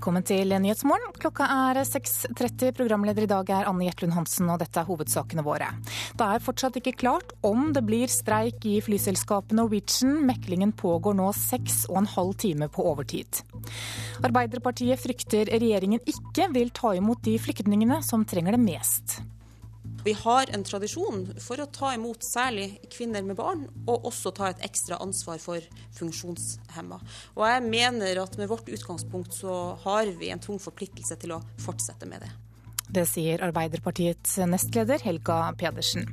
Velkommen til Nyhetsmorgen. Klokka er 6.30. Programleder i dag er Anne Gjertlund Hansen, og dette er hovedsakene våre. Det er fortsatt ikke klart om det blir streik i flyselskapet Norwegian. Meklingen pågår nå seks og en halv time på overtid. Arbeiderpartiet frykter regjeringen ikke vil ta imot de flyktningene som trenger det mest. Vi har en tradisjon for å ta imot særlig kvinner med barn, og også ta et ekstra ansvar for funksjonshemma. Og jeg mener at med vårt utgangspunkt så har vi en tung forpliktelse til å fortsette med det. Det sier Arbeiderpartiets nestleder Helga Pedersen.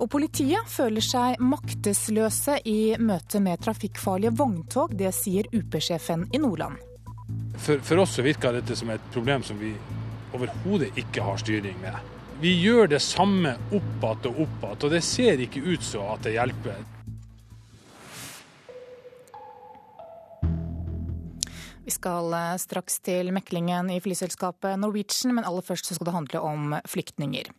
Og politiet føler seg maktesløse i møte med trafikkfarlige vogntog. Det sier UP-sjefen i Nordland. For, for oss så virker dette som et problem som vi overhodet ikke har styring med. Vi gjør det samme opp igjen og opp igjen, og det ser ikke ut som at det hjelper. Vi skal eh, straks til meklingen i flyselskapet Norwegian, men aller først skal det handle om flyktninger.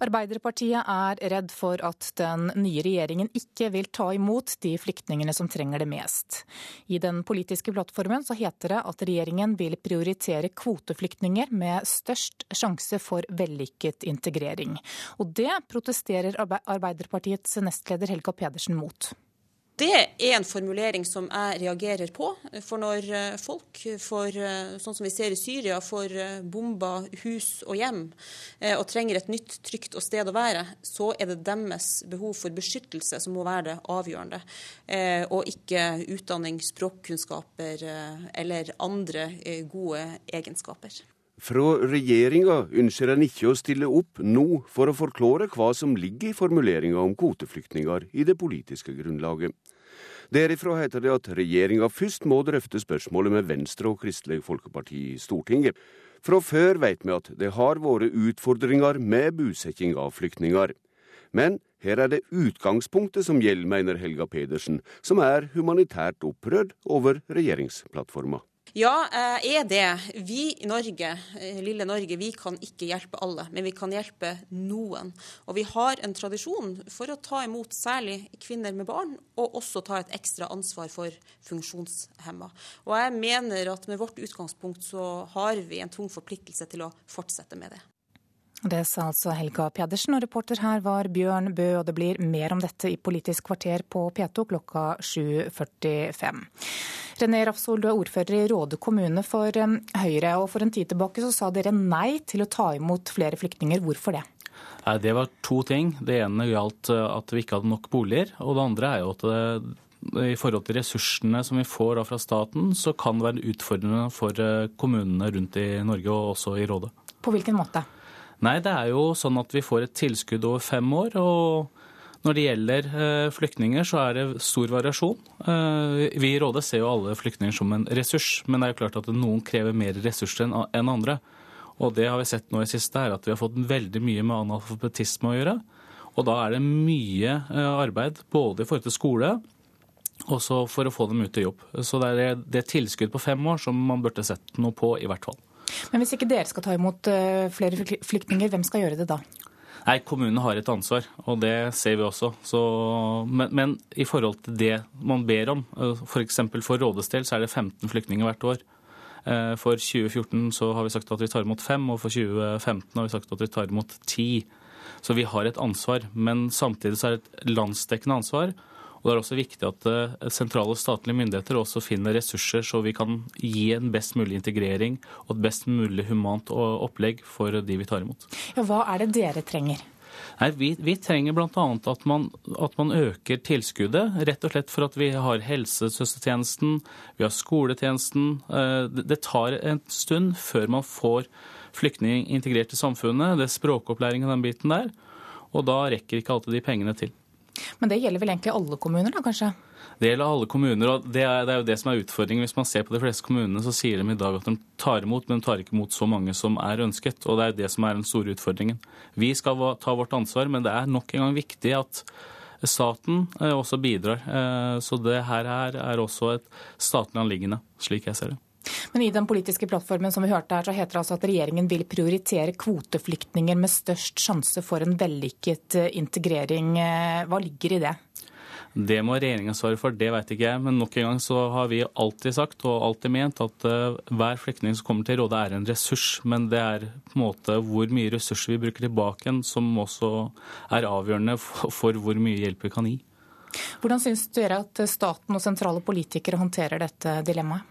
Arbeiderpartiet er redd for at den nye regjeringen ikke vil ta imot de flyktningene som trenger det mest. I den politiske plattformen så heter det at regjeringen vil prioritere kvoteflyktninger med størst sjanse for vellykket integrering. Og det protesterer Arbeiderpartiets nestleder Helga Pedersen mot. Det er en formulering som jeg reagerer på. For når eh, folk, eh, sånn som vi ser i Syria, får eh, bomba hus og hjem og trenger et nytt, trygt og sted å være, så er det deres behov for beskyttelse som må være det avgjørende. Og ikke utdanning, språkkunnskaper eller andre gode egenskaper. Fra regjeringa ønsker en ikke å stille opp nå for å forklare hva som ligger i formuleringa om kvoteflyktninger i det politiske grunnlaget. Derifra heter det at regjeringa først må drøfte spørsmålet med Venstre og Kristelig Folkeparti i Stortinget. Fra før vet vi at det har vært utfordringer med bosetting av flyktninger. Men her er det utgangspunktet som gjelder, mener Helga Pedersen, som er humanitært opprørt over regjeringsplattforma. Ja, eh, er det. Vi i Norge, eh, lille Norge, vi kan ikke hjelpe alle, men vi kan hjelpe noen. Og vi har en tradisjon for å ta imot særlig kvinner med barn, og også ta et ekstra ansvar for funksjonshemma. Og jeg mener at med vårt utgangspunkt så har vi en tung forpliktelse til å fortsette med det. Det sa altså Helga Pedersen, og reporter her var Bjørn Bø. Og det blir mer om dette i Politisk kvarter på P2 klokka 7.45. René Rafsol, du er ordfører i Råde kommune for um, Høyre. og For en tid tilbake så sa dere nei til å ta imot flere flyktninger. Hvorfor det? Det var to ting. Det ene gjaldt uh, at vi ikke hadde nok boliger. Og det andre er jo at det, uh, i forhold til ressursene som vi får fra staten, så kan det være utfordrende for kommunene rundt i Norge og også i Rådet. På hvilken måte? Nei, det er jo sånn at vi får et tilskudd over fem år. og når det gjelder eh, flyktninger, så er det stor variasjon. Eh, vi i Rådet ser jo alle flyktninger som en ressurs, men det er jo klart at noen krever mer ressurser enn andre. Og det har vi sett nå i siste, er at vi har fått veldig mye med analfabetisme å gjøre. Og da er det mye eh, arbeid både i forhold til skole og for å få dem ut i jobb. Så det er det tilskudd på fem år som man burde sett noe på, i hvert fall. Men hvis ikke dere skal ta imot eh, flere flyktninger, hvem skal gjøre det da? Nei, Kommunene har et ansvar, og det ser vi også. Så, men, men, i forhold til det man ber om, f.eks. For, for Rådes del, så er det 15 flyktninger hvert år. Eh, for 2014 så har vi sagt at vi tar imot fem, og for 2015 har vi sagt at vi tar imot ti. Så vi har et ansvar. Men samtidig så er det et landsdekkende ansvar. Og Det er også viktig at eh, sentrale statlige myndigheter også finner ressurser så vi kan gi en best mulig integrering og et best mulig humant opplegg for de vi tar imot. Ja, hva er det dere trenger? Nei, Vi, vi trenger bl.a. At, man, at man øker tilskuddet, rett og slett for at vi har helsesøstertjenesten, vi har skoletjenesten. Eh, det tar en stund før man får flyktninger integrert i samfunnet. Det er språkopplæring og den biten der. Og da rekker ikke alltid de pengene til. Men det gjelder vel egentlig alle kommuner, da kanskje? Det gjelder alle kommuner, og det er, det er, jo det som er utfordringen. Hvis man ser på de fleste kommunene, så sier de i dag at de tar imot, men de tar ikke imot så mange som er ønsket. Og det er det som er den store utfordringen. Vi skal ta vårt ansvar, men det er nok en gang viktig at staten eh, også bidrar. Eh, så det her er også et statlig anliggende, slik jeg ser det. Men i den politiske plattformen som vi hørte her, så heter det altså at regjeringen vil prioritere kvoteflyktninger med størst sjanse for en vellykket eh, integrering. Eh, hva ligger i det? Det må regjeringa svare for, det vet ikke jeg. Men nok en gang så har vi alltid sagt og alltid ment at uh, hver flyktning som kommer til Rådet er en ressurs. Men det er på en måte hvor mye ressurser vi bruker tilbake igjen som også er avgjørende for hvor mye hjelp vi kan gi. Hvordan syns dere at staten og sentrale politikere håndterer dette dilemmaet?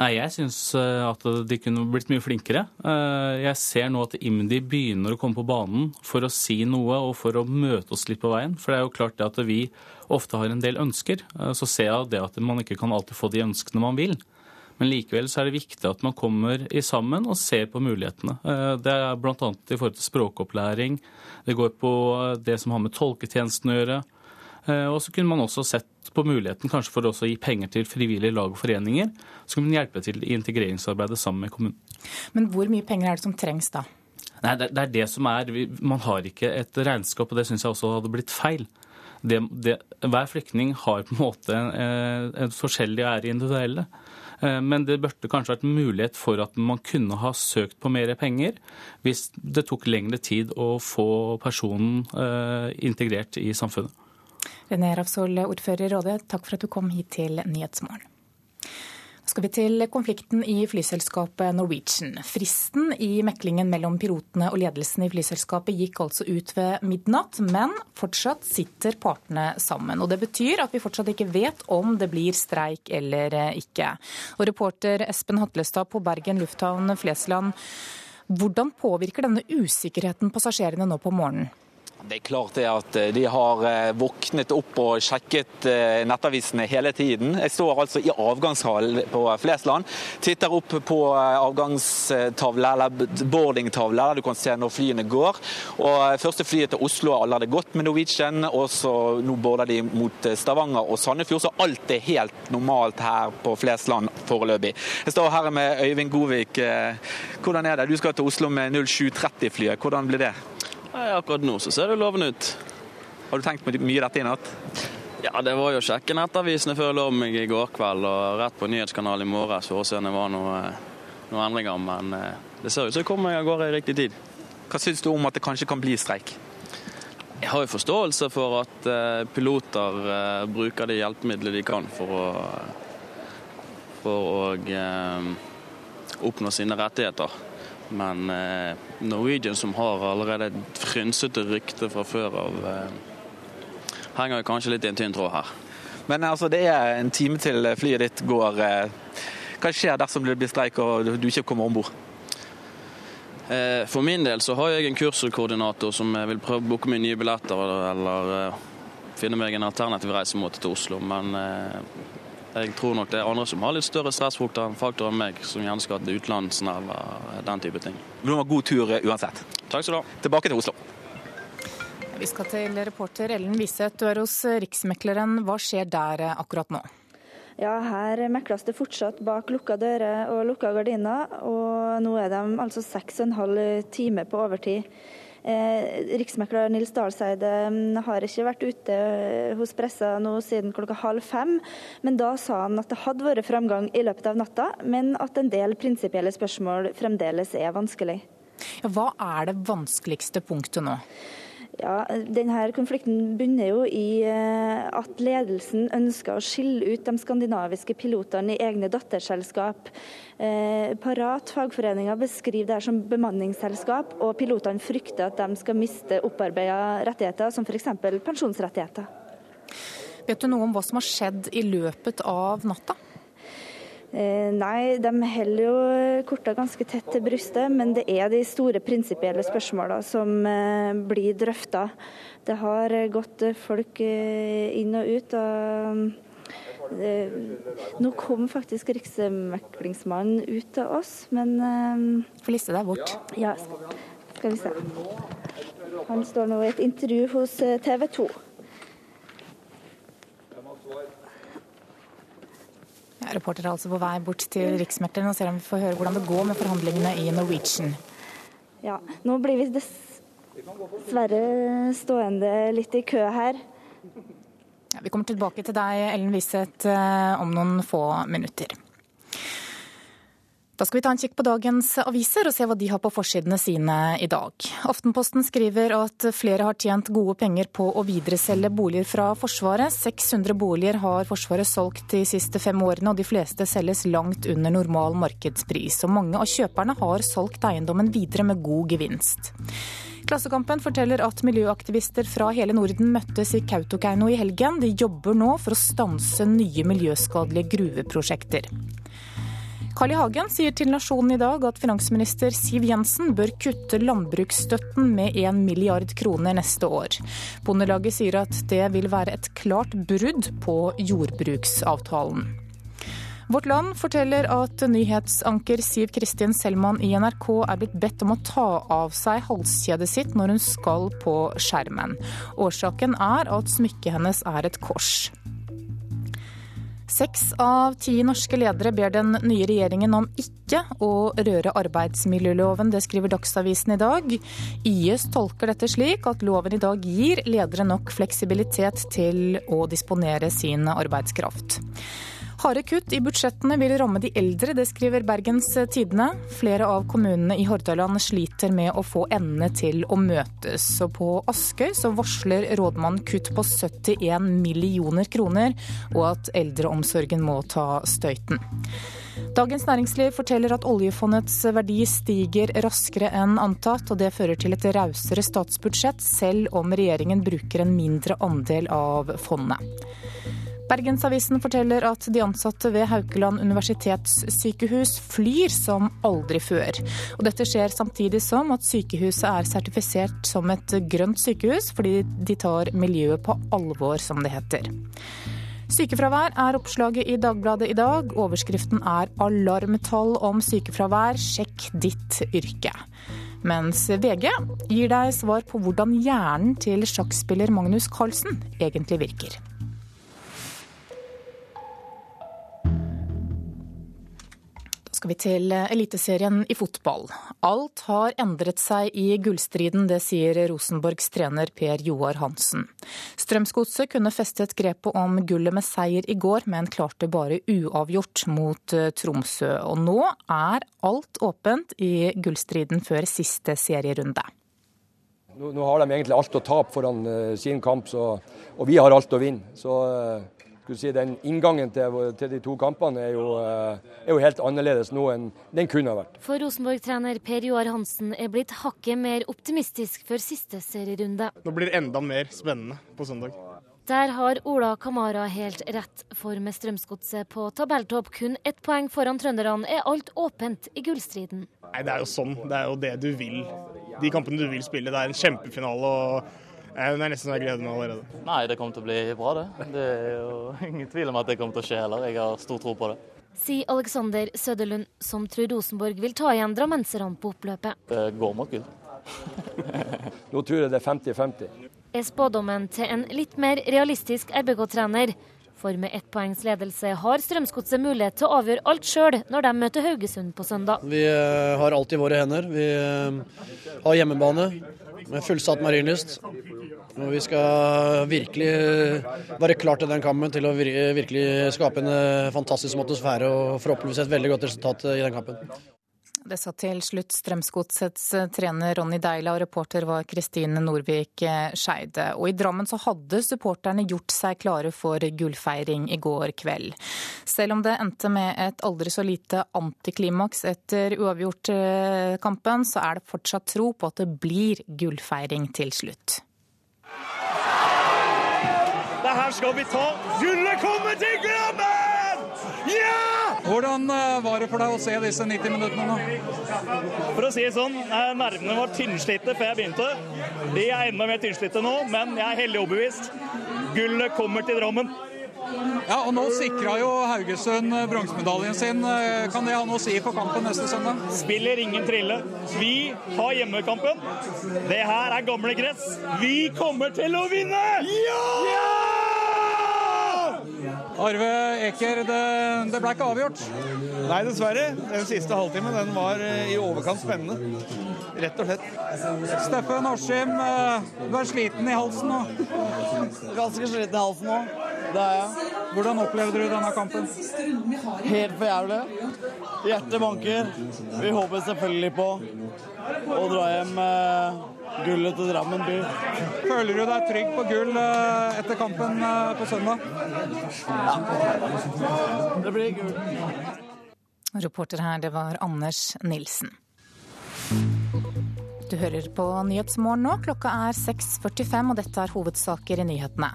Nei, Jeg syns eh, at de kunne blitt mye flinkere. Eh, jeg ser nå at IMDi begynner å komme på banen for å si noe og for å møte oss litt på veien. For det er jo klart det at vi ofte har en del ønsker. Eh, så ser jeg det at man ikke kan alltid få de ønskene man vil. Men likevel så er det viktig at man kommer i sammen og ser på mulighetene. Det er bl.a. i forhold til språkopplæring. Det går på det som har med tolketjenesten å gjøre. Og så kunne man også sett på muligheten kanskje for å gi penger til frivillige lag og foreninger, som kan hjelpe til i integreringsarbeidet sammen med kommunen. Men hvor mye penger er det som trengs da? Nei, Det er det som er Man har ikke et regnskap, og det syns jeg også hadde blitt feil. Det, det, hver flyktning har på en måte en, eh, en forskjellig og er individuelle. Eh, men det burde kanskje vært mulighet for at man kunne ha søkt på mer penger hvis det tok lengre tid å få personen eh, integrert i samfunnet. René Rafsol, ordfører i Råde, takk for at du kom hit til Nyhetsmorgen. Nå skal vi til konflikten i flyselskapet Norwegian. Fristen i meklingen mellom pilotene og ledelsen i flyselskapet gikk altså ut ved midnatt, men fortsatt sitter partene sammen. Og Det betyr at vi fortsatt ikke vet om det blir streik eller ikke. Og Reporter Espen Hatlestad på Bergen lufthavn Flesland, hvordan påvirker denne usikkerheten passasjerene nå på morgenen? Det er klart det at eh, de har eh, våknet opp og sjekket eh, nettavisene hele tiden. Jeg står altså i avgangshallen på Flesland. Titter opp på avgangstavle, eller boardingtavle, der du kan se når flyene går. Og Første flyet til Oslo har allerede gått med Norwegian, og så nå border de mot Stavanger og Sandefjord. Så alt er helt normalt her på Flesland foreløpig. Jeg står her med Øyvind Govik. Hvordan er det? Du skal til Oslo med 0730-flyet. Hvordan blir det? Nei, akkurat nå så ser det lovende ut. Har du tenkt mye dette i natt? Ja, det var jo å sjekke nettavisene før jeg lå meg i går kveld, og rett på nyhetskanalen i morges for å se om det var noen noe endringer. Men eh, det ser ut som jeg kommer av gårde i riktig tid. Hva syns du om at det kanskje kan bli streik? Jeg har jo forståelse for at eh, piloter eh, bruker de hjelpemidlene de kan for å, for å oppnå sine rettigheter. Men eh, Norwegian, som har allerede et frynsete rykte fra før av, eh, henger kanskje litt i en tynn tråd her. Men altså, det er en time til flyet ditt går. Eh, hva skjer dersom det blir streik og du ikke kommer om bord? For min del så har jeg en kurskoordinator som vil prøve å booke meg nye billetter eller finne meg en alternativ reisemåte til Oslo. Men jeg tror nok det er andre som har litt større stressfaktor enn meg, som gjerne skal til utlandsen eller den type ting. Du må ha god tur uansett. Takk skal du ha. Tilbake til Oslo. Vi skal til reporter Ellen Wiseth, du er hos Riksmekleren. Hva skjer der akkurat nå? Ja, her mekles det fortsatt bak lukka dører og lukka gardiner. Og nå er de altså seks og en halv time på overtid. Eh, Riksmekler Nils Dahlseide mm, har ikke vært ute eh, hos pressa nå siden klokka halv fem, men da sa han at det hadde vært framgang i løpet av natta, men at en del prinsipielle spørsmål fremdeles er vanskelig. Ja, hva er det vanskeligste punktet nå? Ja, denne Konflikten bunner jo i eh, at ledelsen ønsker å skille ut de skandinaviske pilotene i egne datterselskap. Eh, Parat fagforeninga beskriver det her som bemanningsselskap, og pilotene frykter at de skal miste opparbeida rettigheter, som f.eks. pensjonsrettigheter. Vet du noe om hva som har skjedd i løpet av natta? Eh, nei, de holder jo korta ganske tett til brystet, men det er de store prinsipielle spørsmåla som eh, blir drøfta. Det har gått folk eh, inn og ut. og nå kom faktisk Riksmeklingsmannen ut til oss, men Få liste deg bort. Ja, skal vi se. Han står nå i et intervju hos TV 2. Ja, reporter er altså på vei bort til Riksmekleren og ser om vi får høre hvordan det går med forhandlingene i Norwegian. Ja, nå blir vi dessverre stående litt i kø her. Ja, vi kommer tilbake til deg, Ellen Wiseth, eh, om noen få minutter. Da skal vi ta en kikk på dagens aviser og se hva de har på forsidene sine i dag. Aftenposten skriver at flere har tjent gode penger på å videreselge boliger fra Forsvaret. 600 boliger har Forsvaret solgt de siste fem årene, og de fleste selges langt under normal markedspris. Og mange av kjøperne har solgt eiendommen videre med god gevinst. Klassekampen forteller at miljøaktivister fra hele Norden møttes i Kautokeino i helgen. De jobber nå for å stanse nye miljøskadelige gruveprosjekter. Carl I. Hagen sier til Nasjonen i dag at finansminister Siv Jensen bør kutte landbruksstøtten med 1 milliard kroner neste år. Bondelaget sier at det vil være et klart brudd på jordbruksavtalen. Vårt Land forteller at nyhetsanker Siv Kristin Selman i NRK er blitt bedt om å ta av seg halskjedet sitt når hun skal på skjermen. Årsaken er at smykket hennes er et kors. Seks av ti norske ledere ber den nye regjeringen om ikke å røre arbeidsmiljøloven. Det skriver Dagsavisen i dag. YS tolker dette slik at loven i dag gir ledere nok fleksibilitet til å disponere sin arbeidskraft. Harde kutt i budsjettene vil ramme de eldre, det skriver Bergens Tidende. Flere av kommunene i Hordaland sliter med å få endene til å møtes. Og på Askøy så varsler rådmannen kutt på 71 millioner kroner, og at eldreomsorgen må ta støyten. Dagens Næringsliv forteller at oljefondets verdi stiger raskere enn antatt, og det fører til et rausere statsbudsjett, selv om regjeringen bruker en mindre andel av fondet. Bergensavisen forteller at de ansatte ved Haukeland universitetssykehus flyr som aldri før. Og dette skjer samtidig som at sykehuset er sertifisert som et grønt sykehus, fordi de tar miljøet på alvor, som det heter. Sykefravær er oppslaget i Dagbladet i dag. Overskriften er 'Alarmtall om sykefravær, sjekk ditt yrke'. Mens VG gir deg svar på hvordan hjernen til sjakkspiller Magnus Carlsen egentlig virker. Skal vi til Eliteserien i fotball. Alt har endret seg i gullstriden, det sier Rosenborgs trener Per Joar Hansen. Strømsgodset kunne festet grepet om gullet med seier i går, men klarte bare uavgjort mot eh, Tromsø. Og nå er alt åpent i gullstriden før siste serierunde. Nå, nå har de egentlig alt å tape foran uh, sin kamp, så, og vi har alt å vinne. Så si, den inngangen til, til, de to kampene er jo, eh, er jo, helt annerledes nå enn den kunne ha vært. For Rosenborg-trener Per Joar Hansen er blitt hakket mer optimistisk før siste serierunde. Nå blir det enda mer spennende på søndag. Der har Ola Kamara helt rett, for med Strømsgodset på tabelltopp kun ett poeng foran trønderne, er alt åpent i gullstriden. Nei, Det er jo sånn. Det er jo det du vil. De kampene du vil spille. Det er en kjempefinale. og det er nesten så jeg gleder meg allerede. Nei, det kommer til å bli bra, det. Det er jo ingen tvil om at det kommer til å skje heller. Jeg har stor tro på det. Sier Alexander Søderlund, som tror Rosenborg vil ta igjen drammenserne på oppløpet. Det går nok gull. Nå tror jeg det er 50-50. Er spådommen til en litt mer realistisk RBK-trener. For med ett poengs ledelse har Strømsgodset mulighet til å avgjøre alt sjøl når de møter Haugesund på søndag. Vi eh, har alt i våre hender. Vi eh, har hjemmebane med fullsatt Marienlyst. Og vi skal virkelig være klar til den kampen til å virkelig skape en eh, fantastisk atmosfære og forhåpentligvis et veldig godt resultat i den kampen. Det sa til slutt Strømsgodsets eh, trener Ronny Deila, og reporter var Kristine Norvik eh, Skeide. Og i Drammen så hadde supporterne gjort seg klare for gullfeiring i går kveld. Selv om det endte med et aldri så lite antiklimaks etter uavgjort-kampen, så er det fortsatt tro på at det blir gullfeiring til slutt. Det her skal vi ta. Gullet kommer til Drammen! Ja! Hvordan eh, var det for deg å se disse 90 minuttene nå? For å si det sånn, eh, nervene var tynnslitte før jeg begynte. De er enda mer tynnslitte nå, men jeg er hellig overbevist. Gullet kommer til Drammen. Ja, og Nå sikra jo Haugesund eh, bronsemedaljen sin. Kan det ha noe å si for kampen neste søndag? Spiller ingen trille. Vi har hjemmekampen. Det her er gamle gress. Vi kommer til å vinne! Ja! ja! Arve Eker, det, det ble ikke avgjort? Nei, dessverre. Den siste halvtimen den var eh, i overkant spennende. Rett og slett. Steffen Askim, eh, du er sliten i halsen nå? Ganske sliten i halsen nå. Det er jeg. Hvordan opplevde du denne kampen? Helt for jævlig. Hjertet banker. Vi håper selvfølgelig på å dra hjem eh, gullet til Drammen by. Føler du deg trygg på gull eh, etter kampen eh, på søndag? Ja. Det blir gull. Reporter her, det var Anders Nilsen. Du hører på Nyhetsmorgen nå. Klokka er 6.45, og dette er hovedsaker i nyhetene.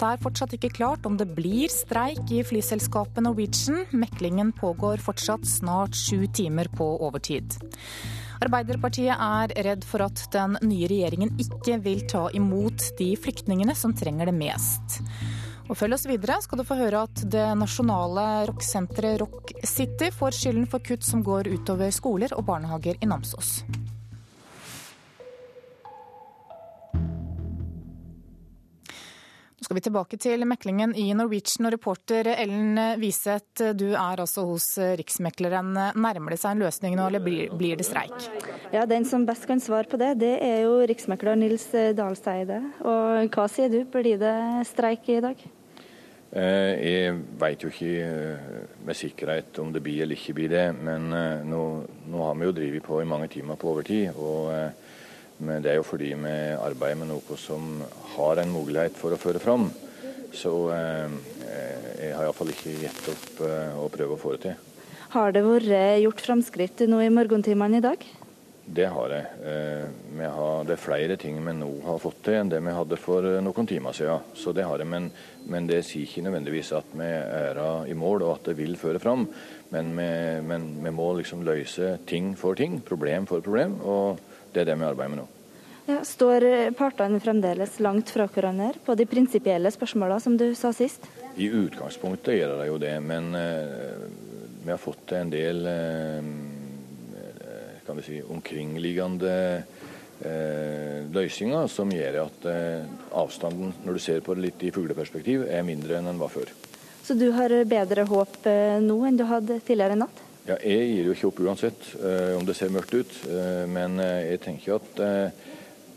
Det er fortsatt ikke klart om det blir streik i flyselskapet Norwegian. Meklingen pågår fortsatt snart sju timer på overtid. Arbeiderpartiet er redd for at den nye regjeringen ikke vil ta imot de flyktningene som trenger det mest. Og følg oss videre, skal du få høre at det nasjonale rocksenteret Rock City får skylden for kutt som går utover skoler og barnehager i Namsos. Skal vi tilbake til meklingen i Norwegian. og Reporter Ellen Wiseth, du er altså hos Riksmekleren. Nærmer det seg en løsning nå, eller blir, blir det streik? Ja, Den som best kan svare på det, det er jo riksmekler Nils Dalseide. Og hva sier du, blir det streik i dag? Eh, Jeg vet jo ikke eh, med sikkerhet om det blir eller ikke blir det, men eh, nå, nå har vi jo drevet på i mange timer på overtid. og eh, men det er jo fordi vi arbeider med noe som har en mulighet for å føre fram. Så eh, jeg har iallfall ikke gitt opp eh, å prøve å få det til. Har det vært gjort framskritt nå i morgentimene i dag? Det har jeg. Eh, har, det er flere ting vi nå har fått til enn det vi hadde for eh, noen timer siden. Så det har jeg, men, men det sier ikke nødvendigvis at vi er i mål og at det vil føre fram. Men vi, men vi må liksom løse ting for ting, problem for problem. og det er det vi arbeider med nå. Ja, står partene fremdeles langt fra hverandre på de prinsipielle spørsmålene, som du sa sist? I utgangspunktet gjør det jo det, men eh, vi har fått en del eh, kan vi si, omkringliggende eh, løsninger som gjør at eh, avstanden, når du ser på det litt i fugleperspektiv, er mindre enn den var før. Så du har bedre håp eh, nå enn du hadde tidligere i natt? Ja, Jeg gir jo ikke opp uansett eh, om det ser mørkt ut, eh, men eh, jeg tenker at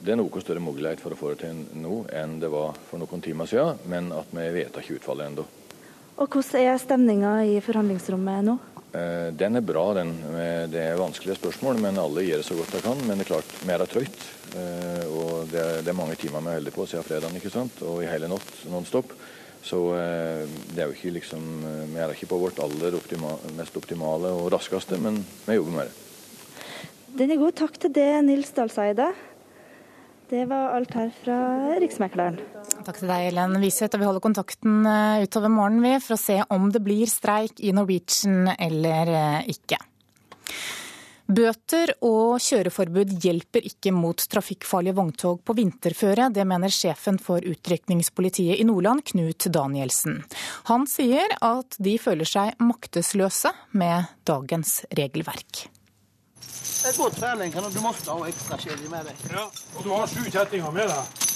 det er noe større mulighet for å få det til nå enn det var for noen timer siden, men at vi vet ikke utfallet ennå. Og Hvordan er stemninga i forhandlingsrommet nå? Den er bra, den. Det er vanskelige spørsmål, men alle gjør det så godt de kan. Men det er klart, vi er trøyt. Og det er, mange timer vi holder på siden fredagen, ikke sant? og i hele natt non-stop. Så eh, det er jo ikke liksom eh, Vi er ikke på vårt aller optima, mest optimale og raskeste, men vi jobber med det. Den er god. Takk til det, Nils Dalseide. Det var alt her fra Riksmekleren. Takk til deg, Ellen Wiseth. Vi holder kontakten eh, utover morgenen for å se om det blir streik i Norwegian eller ikke. Bøter og kjøreforbud hjelper ikke mot trafikkfarlige vogntog på vinterføre. Det mener sjefen for utrykningspolitiet i Nordland, Knut Danielsen. Han sier at de føler seg maktesløse med dagens regelverk. Det er god trening. Kan du måtte ha ekstra chili med deg. Ja, og du har sju kjettinger med deg?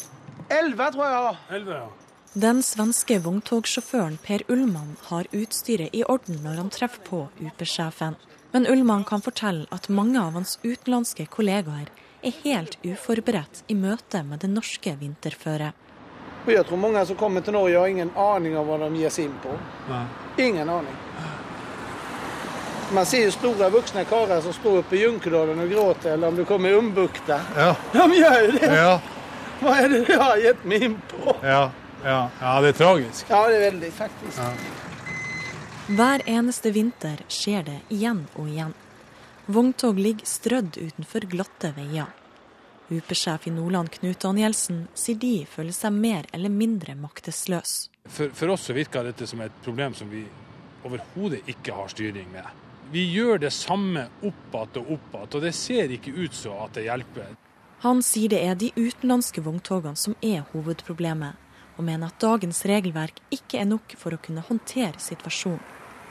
Elleve, tror jeg. Elleve, ja. Den svenske vogntogsjåføren Per Ullmann har utstyret i orden når han treffer på UP-sjefen. Men Ullmann kan fortelle at mange av hans utenlandske kollegaer er helt uforberedt i møte med det norske vinterføret. Jeg tror mange som kommer til Norge har ingen aning om hva de gir seg inn på. Nei. Ingen aning. Man ser jo store voksne karer som står oppe i Junkedalen og gråter, eller om du kommer i Umbukta. Ja. De gjør jo det! Ja, Hva er det de har gitt meg inn på? ja, ja, ja det er tragisk. Ja, det er veldig, faktisk. Hver eneste vinter skjer det igjen og igjen. Vogntog ligger strødd utenfor glatte veier. UP-sjef i Nordland Knut Danielsen sier de føler seg mer eller mindre maktesløse. For, for oss så virker dette som et problem som vi overhodet ikke har styring med. Vi gjør det samme opp igjen og opp igjen, og det ser ikke ut som at det hjelper. Han sier det er de utenlandske vogntogene som er hovedproblemet, og mener at dagens regelverk ikke er nok for å kunne håndtere situasjonen.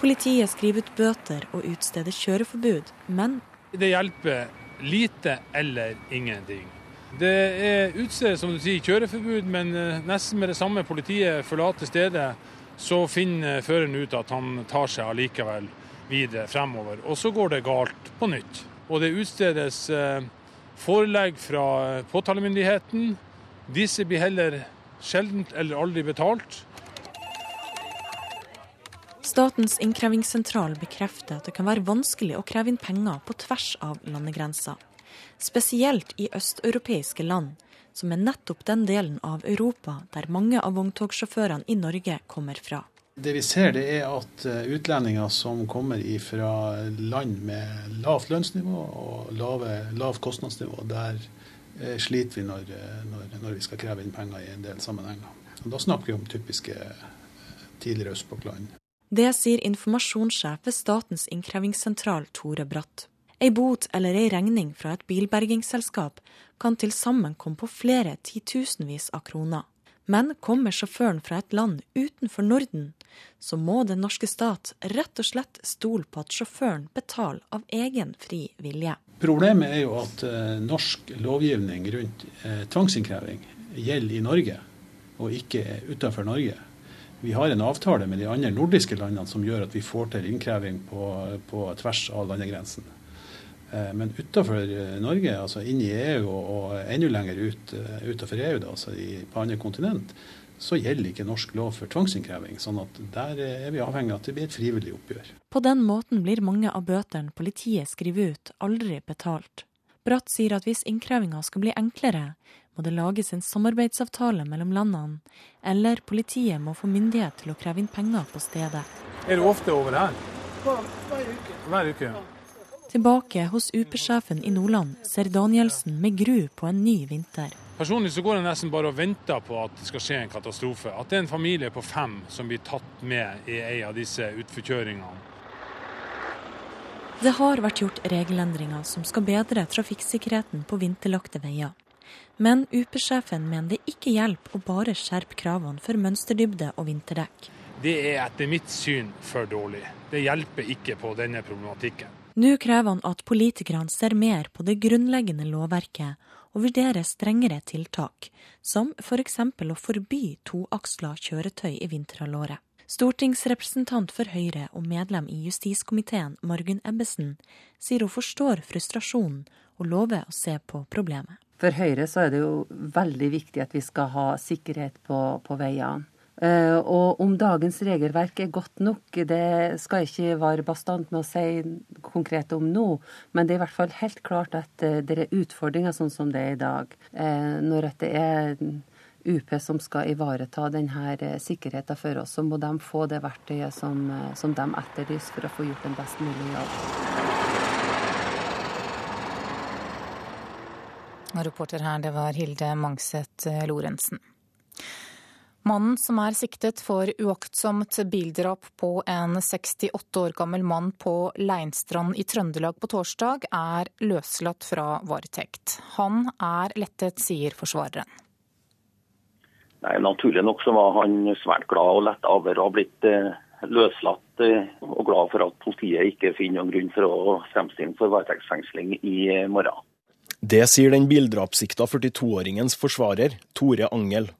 Politiet skriver ut bøter og utsteder kjøreforbud, men Det hjelper lite eller ingenting. Det er utstedet, som du sier, kjøreforbud, men eh, nesten med det samme politiet forlater stedet, så finner føreren ut at han tar seg allikevel videre fremover. Og så går det galt på nytt. Og det utstedes eh, forelegg fra påtalemyndigheten. Disse blir heller sjeldent eller aldri betalt. Statens innkrevingssentral bekrefter at det kan være vanskelig å kreve inn penger på tvers av landegrenser. Spesielt i østeuropeiske land, som er nettopp den delen av Europa der mange av vogntogsjåførene i Norge kommer fra. Det vi ser det er at eh, utlendinger som kommer fra land med lavt lønnsnivå og lave, lavt kostnadsnivå, der sliter vi når, eh, når, når, vi skal kreve inn penger i en del sammenhenger. Og da snakker vi om typiske tidligere østblokkland. Det sier informasjonssjef ved Statens innkrevingssentral Tore Bratt. Ei bot eller ei regning fra et bilbergingsselskap kan til sammen komme på flere titusenvis av kroner. Men kommer sjåføren fra et land utenfor Norden, så må den norske stat rett og slett stole på at sjåføren betaler av egen fri vilje. Problemet er jo at eh, norsk lovgivning rundt eh, tvangsinnkreving gjelder i Norge, og ikke utenfor Norge. Vi har en avtale med de andre nordiske landene som gjør at vi får til innkreving på, på tvers av landegrensen. Eh, men utenfor eh, Norge, altså inn i EU og enda lenger ut eh, utenfor EU, da, altså i, på andre kontinent, så gjelder ikke norsk lov for tvangsinnkreving. sånn at der er vi avhengig av at det blir et frivillig oppgjør. På den måten blir mange av bøtene politiet skriver ut, aldri betalt. Bratt sier at hvis innkrevinga skal bli enklere, må det lages en samarbeidsavtale mellom landene, eller politiet må få myndighet til å kreve inn penger på stedet. Er du ofte over her? Hver uke. Hver uke. Tilbake hos UP-sjefen i Nordland ser Danielsen med gru på en ny vinter. Personlig så går jeg nesten bare og venter på at det skal skje en katastrofe. At det er en familie på fem som blir tatt med i en av disse utforkjøringene. Det har vært gjort regelendringer som skal bedre trafikksikkerheten på vinterlagte veier. Men UP-sjefen mener det ikke hjelper å bare skjerpe kravene for mønsterdybde og vinterdekk. Det er etter mitt syn for dårlig. Det hjelper ikke på denne problematikken. Nå krever han at politikerne ser mer på det grunnleggende lovverket og vurderer strengere tiltak, som f.eks. For å forby toaksla kjøretøy i vinterhalvåret. Stortingsrepresentant for Høyre og medlem i justiskomiteen Margunn Ebbesen sier hun forstår frustrasjonen og lover å se på problemet. For Høyre så er det jo veldig viktig at vi skal ha sikkerhet på, på veiene. Eh, og om dagens regelverk er godt nok, det skal jeg ikke være bastant med å si konkret om nå. Men det er i hvert fall helt klart at eh, det er utfordringer sånn som det er i dag. Eh, når det er UP som skal ivareta denne sikkerheten for oss, så må de få det verktøyet som, som de etterlyser for å få gjort en best mulig jobb. Reporter her, det var Hilde Mangset Lorentzen. Mannen som er siktet for uaktsomt bildrap på en 68 år gammel mann på Leinstrand i Trøndelag på torsdag, er løslatt fra varetekt. Han er lettet, sier forsvareren. Nei, naturlig nok så var han svært glad og letta over å ha blitt eh, løslatt, eh, og glad for at politiet ikke finner noen grunn for å fremstille for varetektsfengsling i eh, morgen. Det sier den bildrapssikta 42-åringens forsvarer, Tore Angel.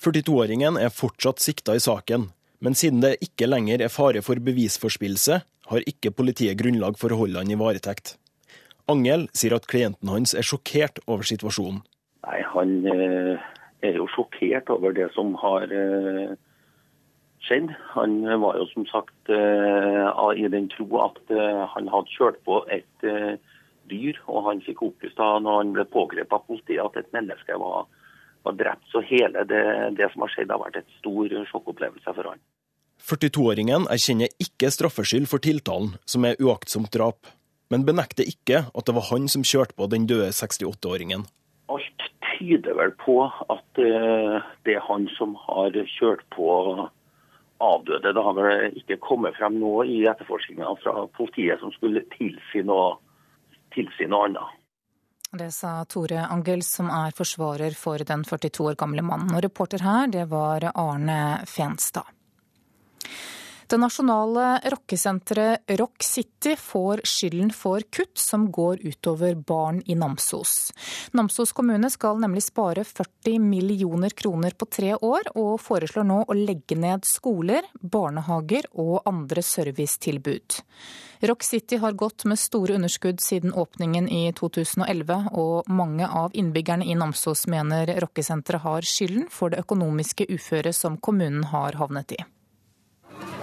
42-åringen er fortsatt sikta i saken, men siden det ikke lenger er fare for bevisforspillelse, har ikke politiet grunnlag for å holde han i varetekt. Angel sier at klienten hans er sjokkert over situasjonen. Nei, Han eh, er jo sjokkert over det som har eh, skjedd. Han var jo som sagt eh, i den tro at han hadde kjørt på et dyr, og han fikk opplyst da når han ble pågrepet av politiet at et menneske var var drept. Så hele det, det som har skjedd, har vært et stor sjokkopplevelse for han. 42-åringen erkjenner ikke straffskyld for tiltalen, som er uaktsomt drap, men benekter ikke at det var han som kjørte på den døde 68-åringen. Alt tyder vel på at uh, det er han som har kjørt på avdøde. Det har vel ikke kommet frem noe i etterforskninga fra politiet som skulle tilsi noe, tilsi noe annet. Det sa Tore Angels, som er forsvarer for den 42 år gamle mannen. Og reporter her, det var Arne Fenstad. Det nasjonale rockesenteret Rock City får skylden for kutt som går utover barn i Namsos. Namsos kommune skal nemlig spare 40 millioner kroner på tre år, og foreslår nå å legge ned skoler, barnehager og andre servicetilbud. Rock City har gått med store underskudd siden åpningen i 2011, og mange av innbyggerne i Namsos mener rockesenteret har skylden for det økonomiske uføret som kommunen har havnet i.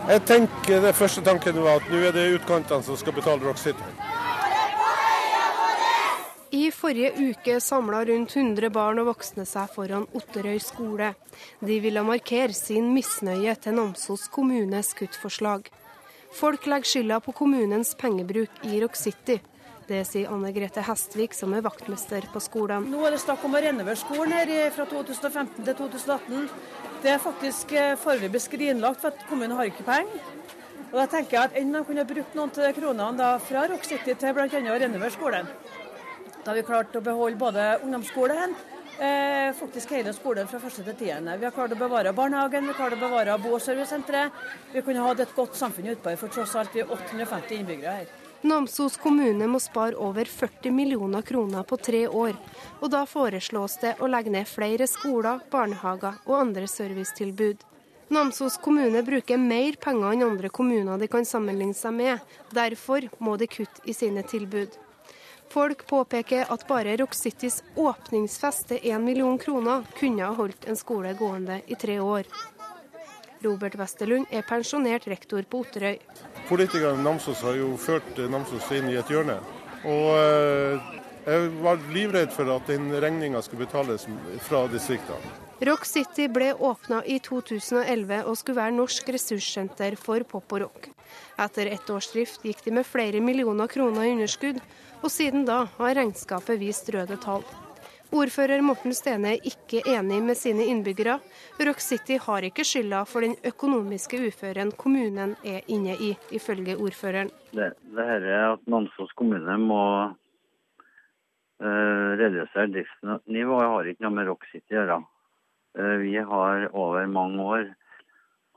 Jeg tenker det første tanken var at nå er det utkantene som skal betale Rock City. I forrige uke samla rundt 100 barn og voksne seg foran Otterøy skole. De ville markere sin misnøye til Namsos kommunes kuttforslag. Folk legger skylda på kommunens pengebruk i Rock City. Det sier Anne Grete Hestvik, som er vaktmester på skolen. Nå er det snakk om å renovere skolen her fra 2015 til 2018. Det er faktisk eh, foreløpig skrinlagt, for at kommunen har ikke penger. Og da tenker jeg at Enn de kunne brukt noen av kronene fra Rock City til bl.a. å renovere skolen. Da har vi klart å beholde både ungdomsskolen, eh, faktisk hele skolen fra første til tiende. Vi har klart å bevare barnehagen, vi har klart å bevare bo- og servicesenteret. Vi kunne hatt et godt samfunn utpå for tross alt vi er 850 innbyggere her. Namsos kommune må spare over 40 millioner kroner på tre år. Og da foreslås det å legge ned flere skoler, barnehager og andre servicetilbud. Namsos kommune bruker mer penger enn andre kommuner de kan sammenligne seg med. Derfor må de kutte i sine tilbud. Folk påpeker at bare Rock Citys åpningsfest til 1 million kroner kunne ha holdt en skole gående i tre år. Robert Westerlund er pensjonert rektor på Otterøy. Politikerne i Namsos har jo ført Namsos inn i et hjørne. Og eh, jeg var livredd for at den regninga skulle betales fra distriktene. Rock City ble åpna i 2011 og skulle være norsk ressurssenter for pop og rock. Etter ett års drift gikk de med flere millioner kroner i underskudd, og siden da har regnskapet vist røde tall. Ordfører Morten Stene er ikke enig med sine innbyggere. Rock City har ikke skylda for den økonomiske uføren kommunen er inne i, ifølge ordføreren. Det, det her er at Namsos kommune må uh, redusere driftsnivået, har ikke noe med Rock City å gjøre. Uh, vi har over mange år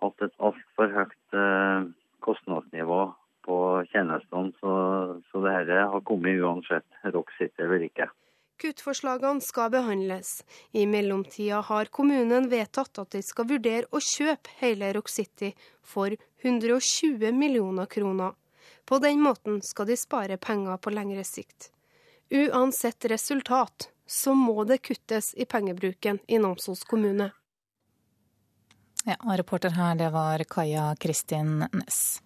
hatt et altfor høyt uh, kostnadsnivå på tjenestene, så, så det her har kommet uansett Rock City eller ikke. Kuttforslagene skal behandles. I mellomtida har kommunen vedtatt at de skal vurdere å kjøpe hele Rock City for 120 millioner kroner. På den måten skal de spare penger på lengre sikt. Uansett resultat så må det kuttes i pengebruken i Namsos kommune. Ja, og Reporter her, det var Kaja Kristin Næss.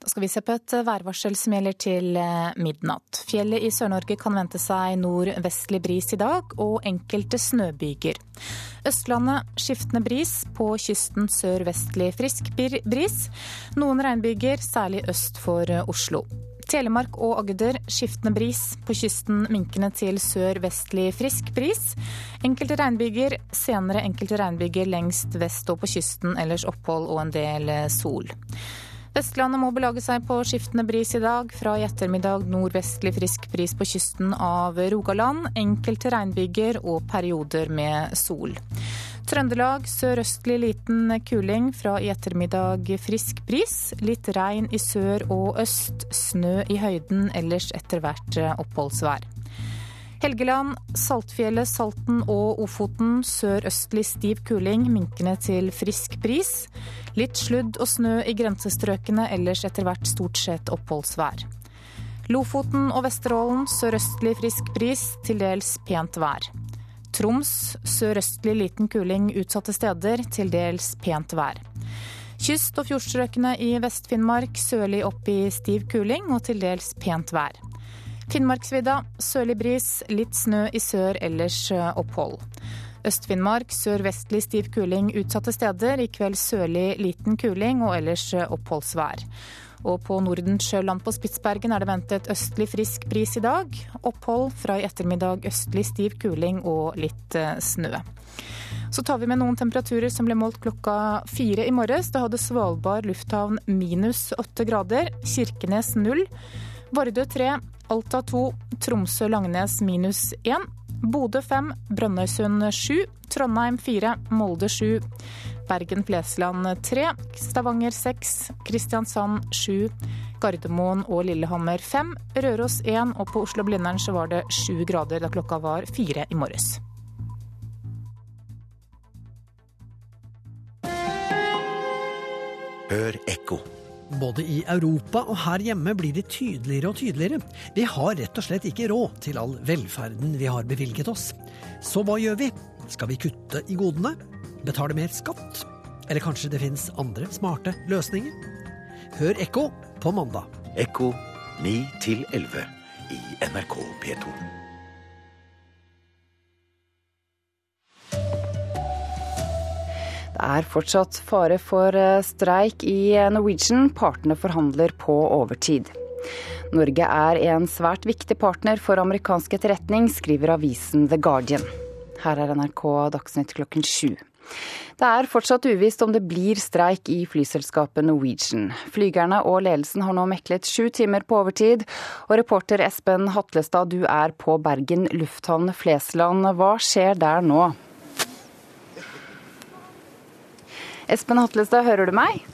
Da skal vi se på et værvarsel som gjelder til eh, midnatt. Fjellet i Sør-Norge kan vente seg nordvestlig bris i dag, og enkelte snøbyger. Østlandet skiftende bris, på kysten sørvestlig frisk bris. Noen regnbyger, særlig øst for Oslo. Telemark og Agder skiftende bris. På kysten minkende til sør-vestlig frisk bris. Enkelte regnbyger, senere enkelte regnbyger lengst vest og på kysten. Ellers opphold og en del sol. Vestlandet må belage seg på skiftende bris i dag. Fra i ettermiddag nordvestlig frisk bris på kysten av Rogaland. Enkelte regnbyger og perioder med sol. Trøndelag sørøstlig liten kuling. Fra i ettermiddag frisk bris. Litt regn i sør og øst. Snø i høyden, ellers etter hvert oppholdsvær. Helgeland, Saltfjellet, Salten og Ofoten sørøstlig stiv kuling, minkende til frisk bris. Litt sludd og snø i grensestrøkene, ellers etter hvert stort sett oppholdsvær. Lofoten og Vesterålen sørøstlig frisk bris, til dels pent vær. Troms sørøstlig liten kuling utsatte steder, til dels pent vær. Kyst- og fjordstrøkene i Vest-Finnmark sørlig opp i stiv kuling og til dels pent vær. Finnmarksvidda sørlig bris, litt snø i sør, ellers opphold. Øst-Finnmark sørvestlig stiv kuling utsatte steder, i kveld sørlig liten kuling og ellers oppholdsvær. Og på Nordensjøland på Spitsbergen er det ventet østlig frisk bris i dag. Opphold fra i ettermiddag østlig stiv kuling og litt snø. Så tar vi med noen temperaturer som ble målt klokka fire i morges. Da hadde Svalbard lufthavn minus åtte grader, Kirkenes null, Vardø tre, Alta to, Tromsø-Langnes minus én, Bodø 5, Brønnøysund 7, Trondheim 4, Molde 7, Bergen-Flesland 3, Stavanger 6, Kristiansand 7, Gardermoen og Lillehammer 5, Røros 1 og på Oslo-Blindern så var det 7 grader da klokka var 4 i morges. Hør ekko. Både i Europa og her hjemme blir det tydeligere og tydeligere. Vi har rett og slett ikke råd til all velferden vi har bevilget oss. Så hva gjør vi? Skal vi kutte i godene? Betale mer skatt? Eller kanskje det finnes andre smarte løsninger? Hør Ekko på mandag. Ekko 9 til 11 i NRK P2. Er fortsatt fare for eh, streik i Norwegian. Partene forhandler på overtid. Norge er en svært viktig partner for amerikansk etterretning, skriver avisen The Guardian. Her er NRK Dagsnytt klokken sju. Det er fortsatt uvisst om det blir streik i flyselskapet Norwegian. Flygerne og ledelsen har nå meklet sju timer på overtid. Og reporter Espen Hatlestad, du er på Bergen lufthavn Flesland. Hva skjer der nå? Espen Hatlestad, hører du meg?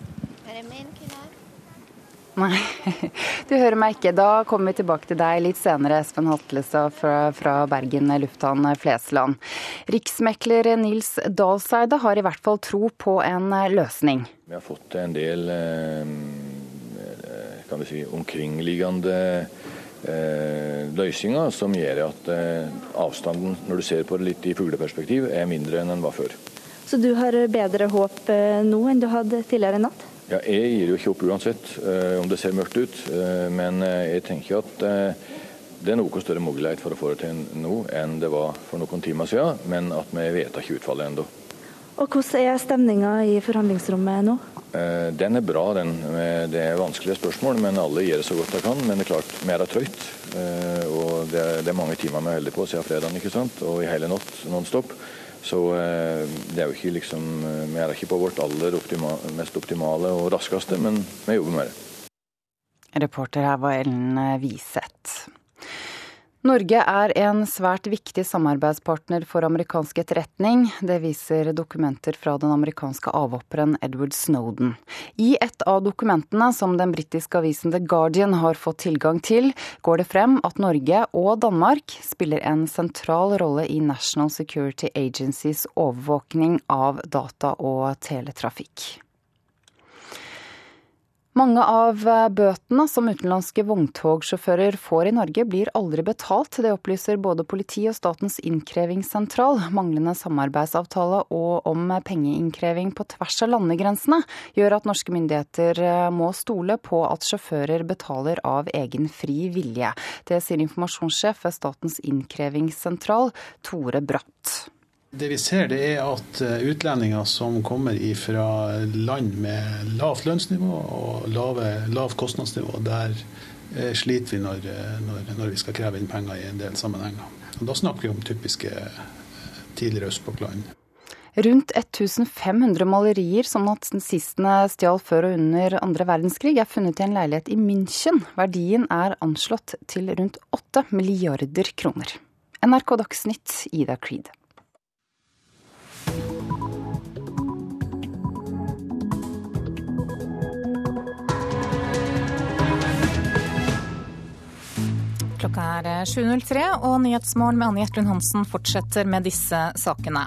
Nei, du hører meg ikke. Da kommer vi tilbake til deg litt senere, Espen Hatlestad fra, fra Bergen lufthavn Flesland. Riksmekler Nils Dahlseide har i hvert fall tro på en løsning. Vi har fått en del eh, kan vi si, omkringliggende eh, løsninger som gjør at eh, avstanden, når du ser på det litt i fugleperspektiv, er mindre enn den var før. Så du har bedre håp nå enn du hadde tidligere i natt? Ja, Jeg gir jo ikke opp uansett uh, om det ser mørkt ut, uh, men jeg tenker at det er noe større mulighet for å få det til nå enn det var for noen timer siden, men at vi vet ikke utfallet ennå. Og Hvordan er stemninga i forhandlingsrommet nå? Den er bra. den. Det er vanskelige spørsmål, men alle gjør det så godt de kan. Men det er klart, vi er trøyt. Og det er mange timer vi er heldige på siden fredagen, ikke sant? og i hele natt nonstop. stop. Så eh, det er jo ikke liksom eh, Vi er ikke på vårt aller optima, mest optimale og raskeste, men vi jobber med det. Reporter her var Ellen Wiseth. Norge er en svært viktig samarbeidspartner for amerikansk etterretning. Det viser dokumenter fra den amerikanske avhopperen Edward Snowden. I et av dokumentene som den britiske avisen The Guardian har fått tilgang til, går det frem at Norge og Danmark spiller en sentral rolle i National Security Agencies overvåkning av data og teletrafikk. Mange av eh, bøtene som utenlandske vogntogsjåfører får i Norge, blir aldri betalt. Det opplyser både politi og Statens innkrevingssentral. Manglende samarbeidsavtale og om pengeinnkreving på tvers av landegrensene gjør at norske myndigheter eh, må stole på at sjåfører betaler av egen fri vilje. Det sier informasjonssjef ved Statens innkrevingssentral, Tore Bratt. Det vi ser, det er at eh, utlendinger som kommer fra land med lavt lønnsnivå og lavt kostnadsnivå, der eh, sliter vi når, eh, når, når, vi skal kreve inn penger i en del sammenhenger. Og da snakker vi om typiske tidligere østblokkland. Rundt 1500 malerier som nazistene stjal før og under andre verdenskrig, er funnet i en leilighet i München. Verdien er anslått til rundt 8 milliarder kroner. NRK Dagsnytt, Ida Creed. Klokka er 7.03, eh, og Nyhetsmorgen med Anne Gjertlund Hansen fortsetter med disse sakene.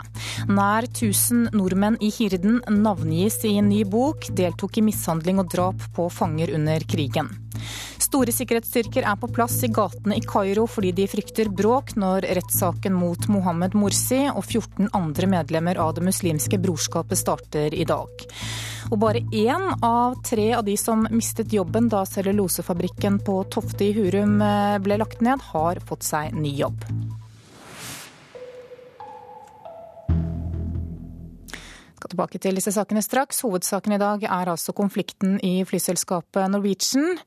Nær 1000 nordmenn i Hirden navngis i en ny bok, deltok i mishandling og drap på fanger under krigen. Store sikkerhetsstyrker er på plass i gatene i Kairo fordi de frykter bråk når rettssaken mot Mohammed Morsi og 14 andre medlemmer av Det muslimske brorskapet starter i dag. Og bare én av tre av de som mistet jobben da cellulosefabrikken på Tofte i Hurum eh, ble lagt ned, har fått seg ny jobb. Tilbake til disse sakene straks. Hovedsaken i dag er altså konflikten i flyselskapet Norwegian.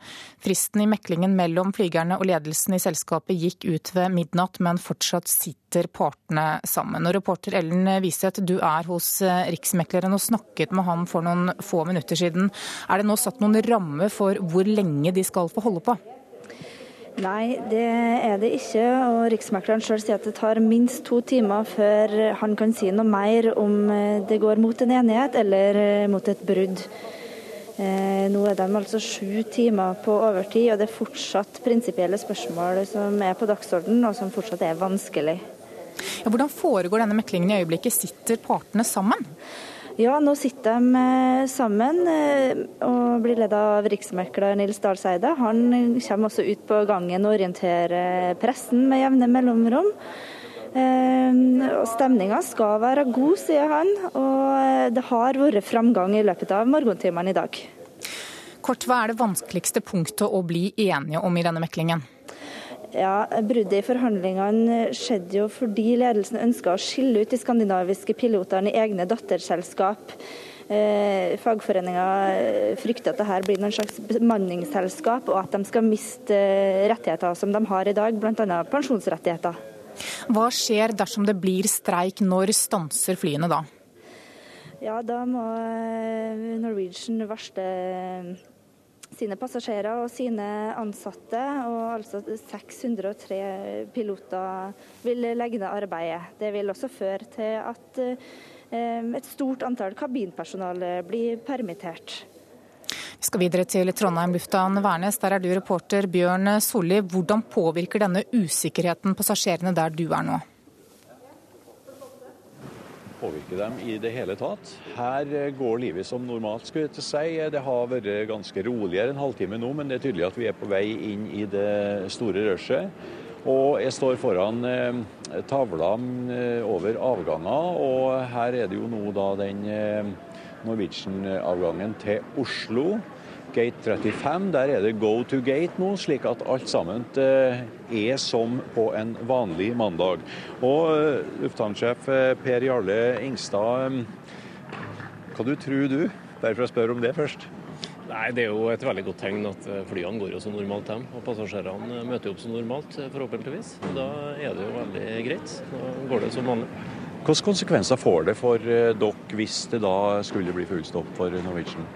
Fristen i meklingen mellom flygerne og ledelsen i selskapet gikk ut ved midnatt, men fortsatt sitter partene sammen. Og reporter Ellen Wiseth, du er hos eh, Riksmekleren og snakket med han for noen få minutter siden. Er det nå satt noen rammer for hvor lenge de skal få holde på? Nei, det er det ikke. Og Riksmekleren sjøl sier at det tar minst to timer før han kan si noe mer om eh, det går mot en enighet eller eh, mot et brudd. Eh, nå er de altså sju timer på overtid, og det er fortsatt prinsipielle spørsmål som er på dagsordenen, og som fortsatt er vanskelig. Ja, hvordan foregår denne meklingen i øyeblikket? Sitter partene sammen? Ja, nå sitter de eh, sammen eh, og blir ledet av riksmekler Nils Dahlseide. Han kommer også ut på gangen og orienterer pressen med jevne mellomrom. Eh, Stemninga skal være god, sier han, og det har vært framgang i løpet av morgentimene i dag. Kort, hva er det vanskeligste punktet å bli enige om i denne meklingen? Ja, Bruddet i forhandlingene skjedde jo fordi ledelsen ønska å skille ut de skandinaviske pilotene i egne datterselskap. Eh, Fagforeninga frykter at dette blir noen slags bemanningsselskap, og at de skal miste eh, rettigheter som de har i dag, bl.a. pensjonsrettigheter. Hva skjer dersom det blir streik, når stanser flyene da? Ja, Da må eh, Norwegian varsle sine passasjerer og sine ansatte. Og altså 603 piloter vil legge ned arbeidet. Det vil også føre til at eh, et stort antall kabinpersonale blir permittert. Vi skal videre til Trondheim lufthavn Værnes. Der er du reporter Bjørn Solli. Hvordan påvirker denne usikkerheten passasjerene der du er nå? Påvirke dem i det hele tatt. Her eh, går livet som normalt, skulle jeg til si. Det har vært ganske roligere en halvtime nå, men det er tydelig at vi er på vei inn i det store rushet. Og jeg står foran eh, tavla eh, over avganger, og her er det jo nå da den eh, Norwegian-avgangen til Oslo. Gate 35. Der er det go to gate nå, slik at alt sammen eh, er som på en vanlig mandag. Og eh, lufthavnsjef eh, Per Jarle Ingstad, hva du tror du? Derfor jeg spør om det først. Nei, Det er jo et veldig godt tegn at flyene går jo som normalt hjem. Og passasjerene møter opp som normalt, forhåpentligvis. Da er det jo veldig greit. Da går det som vanlig. Hvilke konsekvenser får det for dere hvis det da skulle bli full stopp for Norwegian?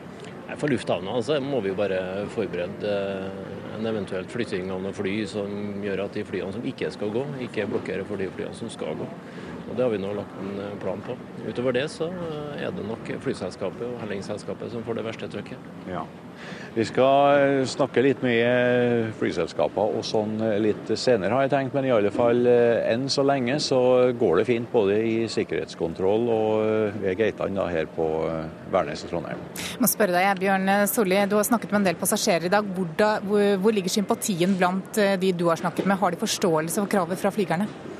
For lufthavna altså, må vi jo bare forberede eh, en eventuelt flytting av noen fly som gjør at de flyene som ikke skal gå, ikke blokkerer for de flyene som skal gå. Og Det har vi nå lagt en eh, plan på. Utover det så eh, er det nok flyselskapet og Helling-selskapet som får det verste trykket. Ja. Vi skal eh, snakke litt med flyselskapene og sånn litt senere, har jeg tenkt. Men i alle fall enn så lenge så går det fint både i sikkerhetskontroll og ved gatene her på Værnes i Trondheim. Jeg må spørre deg, Bjørn Solli, du har snakket med en del passasjerer i dag. Hvor, da, hvor ligger sympatien blant de du har snakket med? Har de forståelse for kravet fra flygerne?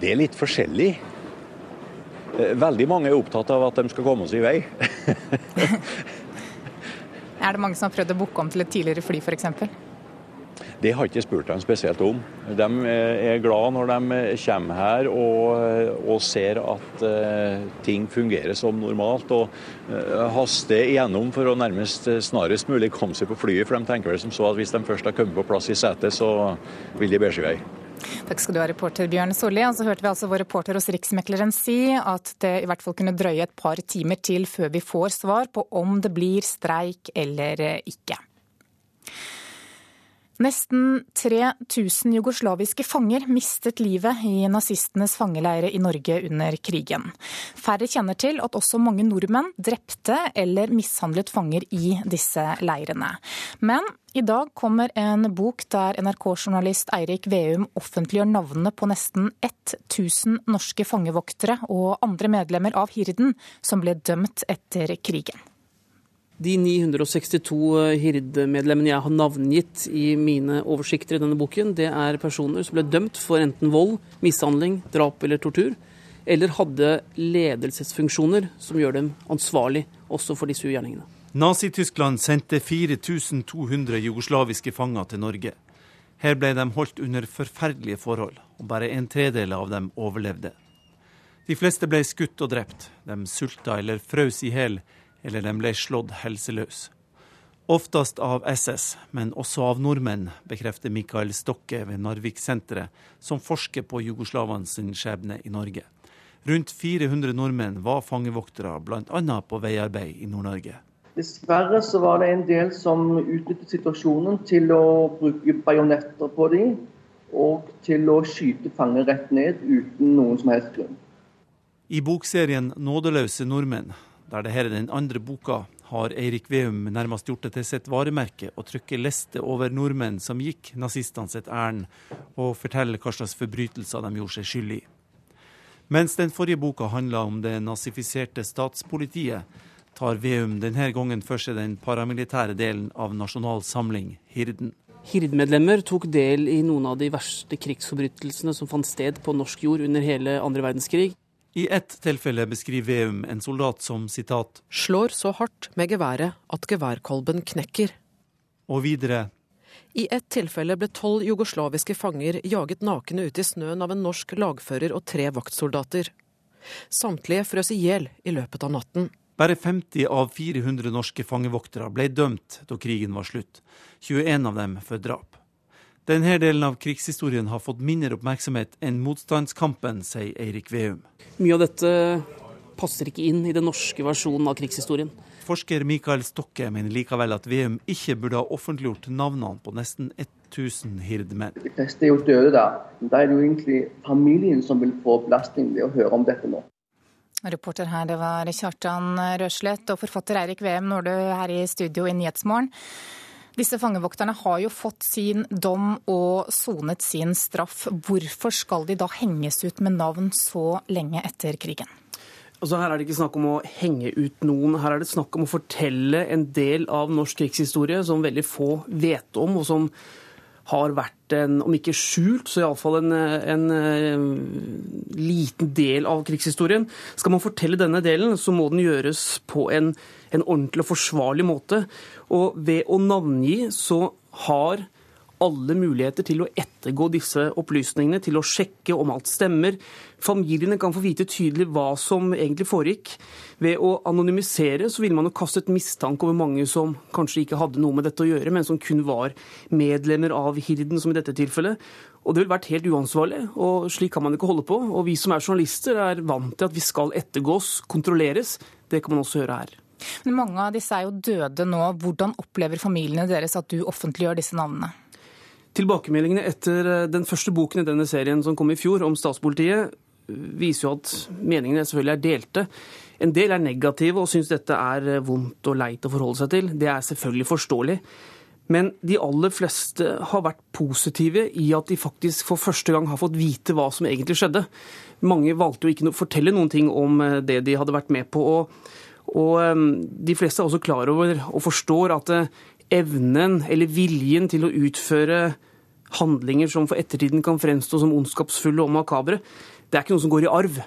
Det er litt forskjellig. Eh, veldig mange er opptatt av at de skal komme oss i vei. er det mange som har prøvd å booke om til et tidligere fly f.eks.? Det har jeg ikke spurt dem spesielt om. De eh, er glad når de kommer her og, og ser at uh, ting fungerer som normalt. Og uh, haster igjennom for å nærmest snarest mulig komme seg på flyet. For de tenker vel som så at hvis de først har kommet på plass i setet, så vil de bære seg i vei. Takk skal du ha, reporter Bjørn Solli. Og så hørte vi altså vår reporter hos Riksmekleren si at det i hvert fall kunne drøye et par timer til før vi får svar på om det blir streik eller ikke. Nesten 3000 jugoslaviske fanger mistet livet i nazistenes fangeleire i Norge under krigen. Færre kjenner til at også mange nordmenn drepte eller mishandlet fanger i disse leirene. Men i dag kommer en bok der NRK-journalist Eirik Veum offentliggjør navnene på nesten 1000 norske fangevoktere og andre medlemmer av Hirden som ble dømt etter krigen. De 962 eh, Hird-medlemmene jeg har navngitt i mine oversikter i denne boken, det er personer som ble dømt for enten vold, mishandling, drap eller tortur, eller hadde ledelsesfunksjoner som gjør dem ansvarlig også for disse ugjerningene. Nazi-Tyskland sendte 4200 jugoslaviske fanger til Norge. Her ble de holdt under forferdelige forhold, og bare en tredel av dem overlevde. De fleste ble skutt og drept. De sulta eller frøs i hjel eller de ble slått helseløs. Oftest av SS, men også av nordmenn, bekrefter Mikael Stokke ved Narvik-senteret, som forsker på jugoslavene sin skjebne i Norge. Rundt 400 nordmenn var fangevoktere, bl.a. på veiarbeid i Nord-Norge. Dessverre så var det en del som utnyttet situasjonen til å bruke bajonetter på dem, og til å skyte fanger rett ned uten noen som helst grunn. I bokserien 'Nådeløse nordmenn' der det her er den andre boka, har Eirik Veum nærmest gjort det til sitt varemerke å trykke liste over nordmenn som gikk nazistene sitt ærend, og fortelle hva slags forbrytelser de gjorde seg skyld i. Mens den forrige boka handla om det nazifiserte statspolitiet, tar Veum denne gangen for seg den paramilitære delen av Nasjonal Samling, Hirden. Hird-medlemmer tok del i noen av de verste krigsforbrytelsene som fant sted på norsk jord under hele andre verdenskrig. I ett tilfelle beskriver Veum en soldat som sitat Slår så hardt med geværet at geværkolben knekker. Og videre I ett tilfelle ble tolv jugoslaviske fanger jaget nakne ut i snøen av en norsk lagfører og tre vaktsoldater. Samtlige frøs i hjel i løpet av natten. Bare 50 av 400 norske fangevoktere ble dømt da krigen var slutt, 21 av dem for drap. Denne delen av krigshistorien har fått mindre oppmerksomhet enn motstandskampen, sier Eirik Veum. Mye av dette passer ikke inn i den norske versjonen av krigshistorien. Forsker Mikael Stokke mener likevel at Veum ikke burde ha offentliggjort navnene på nesten 1000 hirdemenn. De fleste er jo døde da. Da er det jo egentlig familien som vil få belastning ved å høre om dette nå. Reporter her, det var Kjartan Røslett og forfatter Eirik Veum Nordø her i studio i Nyhetsmorgen. Disse fangevokterne har jo fått sin dom og sonet sin straff. Hvorfor skal de da henges ut med navn så lenge etter krigen? Altså her er det ikke snakk om å henge ut noen, her er det snakk om å fortelle en del av norsk krigshistorie som veldig få vet om, og som har vært en, om ikke skjult, så iallfall en, en, en liten del av krigshistorien. Skal man fortelle denne delen, så må den gjøres på en, en ordentlig og forsvarlig måte. Og ved å navngi så har alle muligheter til å ettergå disse opplysningene, til å sjekke om alt stemmer. Familiene kan få vite tydelig hva som egentlig foregikk. Ved å anonymisere så ville man jo kastet mistanke over mange som kanskje ikke hadde noe med dette å gjøre, men som kun var medlemmer av hirden, som i dette tilfellet. Og det ville vært helt uansvarlig, og slik kan man ikke holde på. Og vi som er journalister er vant til at vi skal ettergås, kontrolleres. Det kan man også gjøre her. Men mange av disse er jo døde nå. Hvordan opplever familiene deres at du offentliggjør disse navnene? Tilbakemeldingene etter eh, den første boken i denne serien som kom i fjor, om statspolitiet, viser jo at meningene selvfølgelig er delte. En del er negative og syns dette er eh, vondt og leit å forholde seg til. Det er selvfølgelig forståelig. Men de aller fleste har vært positive i at de faktisk for første gang har fått vite hva som egentlig skjedde. Mange valgte jo ikke å fortelle noen ting om eh, det de hadde vært med på. Og, og de fleste er også klar over og forstår at evnen eller viljen til å utføre handlinger som for ettertiden kan fremstå som ondskapsfulle og makabre, det er ikke noe som går i arv.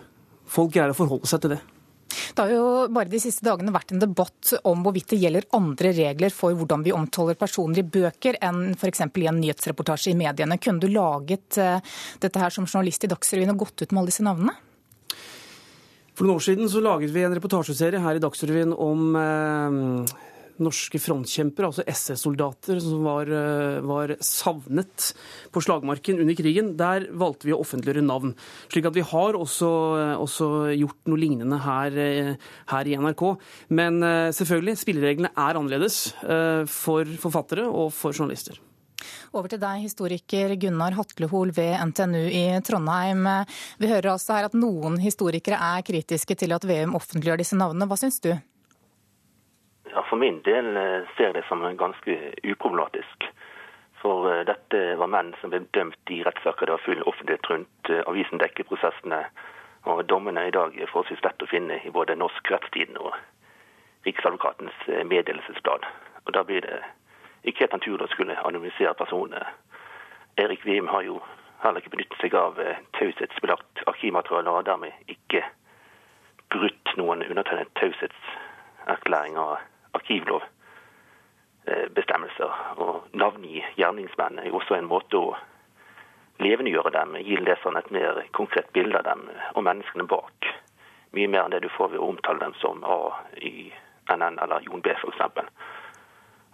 Folk greier å forholde seg til det. Det har jo bare de siste dagene vært en debatt om hvorvidt det gjelder andre regler for hvordan vi omtaler personer i bøker enn f.eks. i en nyhetsreportasje i mediene. Kunne du laget eh, dette her som journalist i Dagsrevyen og gått ut med alle disse navnene? For noen år siden så laget vi en reportasjeserie her i Dagsrevyen om eh, norske frontkjempere, altså SS-soldater, som var, eh, var, savnet på slagmarken under krigen. Der valgte vi å offentliggjøre navn. Slik at vi har også, eh, også gjort noe lignende her, eh, her, i NRK. Men selvfølgelig, spillereglene er annerledes for forfattere og for journalister. Over til deg, historiker Gunnar Hatlehol ved NTNU i Trondheim. Vi hører altså her at noen historikere er kritiske til at VM offentliggjør disse navnene. Hva syns du? Ja, For min del eh, ser jeg det som ganske uproblematisk. For eh, dette var menn som ble dømt i rettssaker det var full offentlighet rundt. Eh, avisen dekker prosessene. Og dommene i dag er forholdsvis lett å finne i både Norsk Rettstiden og Riksadvokatens meddelelsesblad. Og Da blir det ikke helt naturlig å skulle anonymisere personene. Erik Wim har jo heller ikke benyttet seg av taushetsbelagt arkivmateriale, og dermed ikke brutt noen undertegnet av arkivlovbestemmelser. Og navngi gjerningsmenn er også en måte å levendegjøre dem, gi leseren et mer konkret bilde av dem og menneskene bak. Mye mer enn det du får ved å omtale dem som A, Y, NN eller Jon B, f.eks.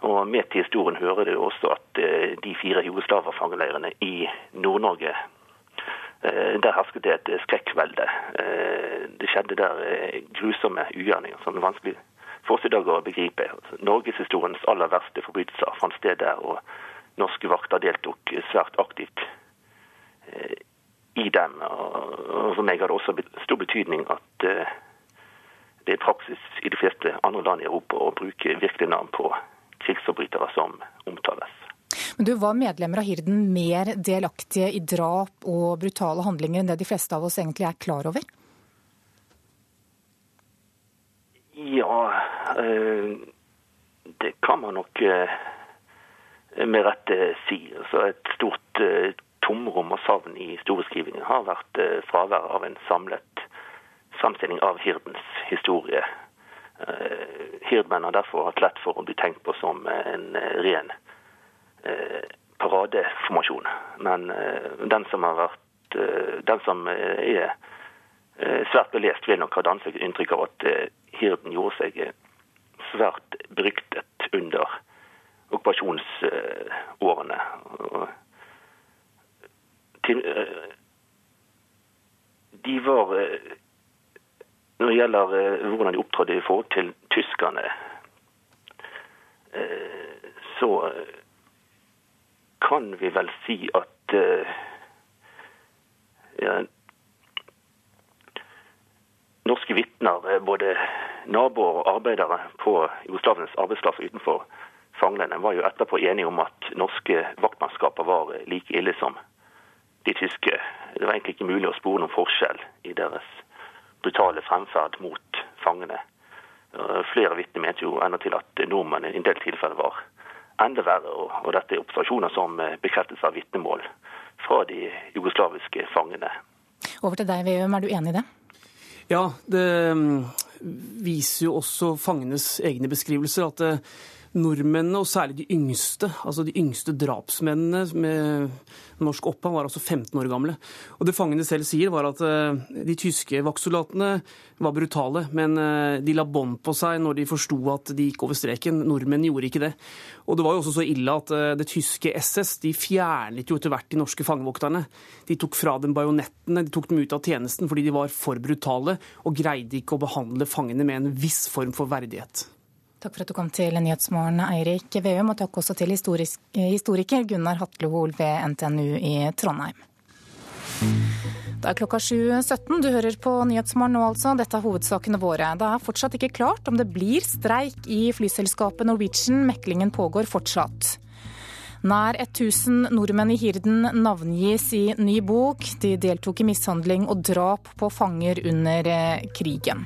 Og Med til historien hører det også at eh, de fire jugoslaverfangeleirene i Nord-Norge eh, der hersket det et skrekkvelde. Eh, det skjedde der grusomme ugjerninger som er vanskelig for oss i dag å begripe. Norgeshistoriens aller verste forbrytelser fant sted der, og norske vakter deltok svært aktivt i dem. Og for meg har det også stor betydning at det er praksis i de fleste andre land i Europa å bruke virkelige navn på krigsforbrytere som omtales. Men du, Var medlemmer av Hirden mer delaktige i drap og brutale handlinger enn det de fleste av oss egentlig er klar over? Ja, eh, det kan man nok eh, med rette si. Så et stort eh, tomrom og savn i historieskrivingen har vært fravær av en samlet framstilling av hirdens historie. Hirdmenn har derfor hatt lett for å bli tenkt på som en ren paradeformasjon. Men den som vært den som er svært belest, vil nok ha dannet seg inntrykk av at hirden gjorde seg svært beryktet under okkupasjonsårene. De var Når det gjelder hvordan de opptrådte i forhold til tyskerne, så kan vi vel si at ja, norske vitner, både naboer og arbeidere på Jugoslaviens arbeidsplass utenfor fanglene, var jo etterpå enige om at norske vaktmannskaper var like ille som de tyske. Det var egentlig ikke mulig å spore noen forskjell i deres brutale fremferd mot fangene. Flere vitner mente jo enda til at nordmenn i en del tilfeller var enda verre. Og, dette er observasjoner som bekreftes av vitnemål fra de jugoslaviske fangene. Over til deg, Veum. Er du enig i det? Ja, det mm, viser jo også fangenes egne beskrivelser at eh, nordmennene, og særlig de yngste, altså de yngste drapsmennene med norsk opphav, var altså 15 år gamle. Og det fangene selv sier, var at eh, de tyske vaktsoldatene var brutale, men eh, de la bånd på seg når de forsto at de gikk over streken. Nordmenn gjorde ikke det. Og det var jo også så ille at eh, det tyske SS de fjernet jo etter hvert de norske fangevokterne. De tok fra dem bajonettene, de tok dem ut av tjenesten fordi de var for brutale og greide ikke å behandle fangene med en viss form for verdighet. Takk for at du kom til Nyhetsmorgen, Eirik Veum, og takk også til historiker Gunnar Hatlehol ved NTNU i Trondheim. Det er klokka 7.17. Du hører på Nyhetsmorgen nå, altså. Dette er hovedsakene våre. Det er fortsatt ikke klart om det blir streik i flyselskapet Norwegian. Meklingen pågår fortsatt. Nær 1000 nordmenn i Hirden navngis i ny bok. De deltok i mishandling og drap på fanger under eh, krigen.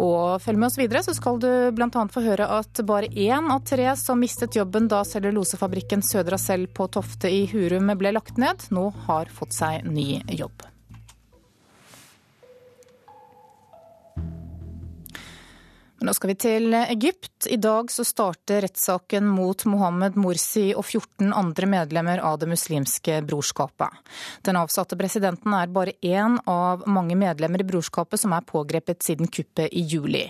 Og følg med oss videre, så skal du bl.a. få høre at bare én av tre som mistet jobben da cellulosefabrikken Södra Cell på Tofte i Hurum ble lagt ned, nå har fått seg ny jobb. Nå skal vi til Egypt. I dag så starter rettssaken mot Mohammed Morsi og 14 andre medlemmer av Det muslimske brorskapet. Den avsatte presidenten er bare én av mange medlemmer i brorskapet som er pågrepet siden kuppet i juli.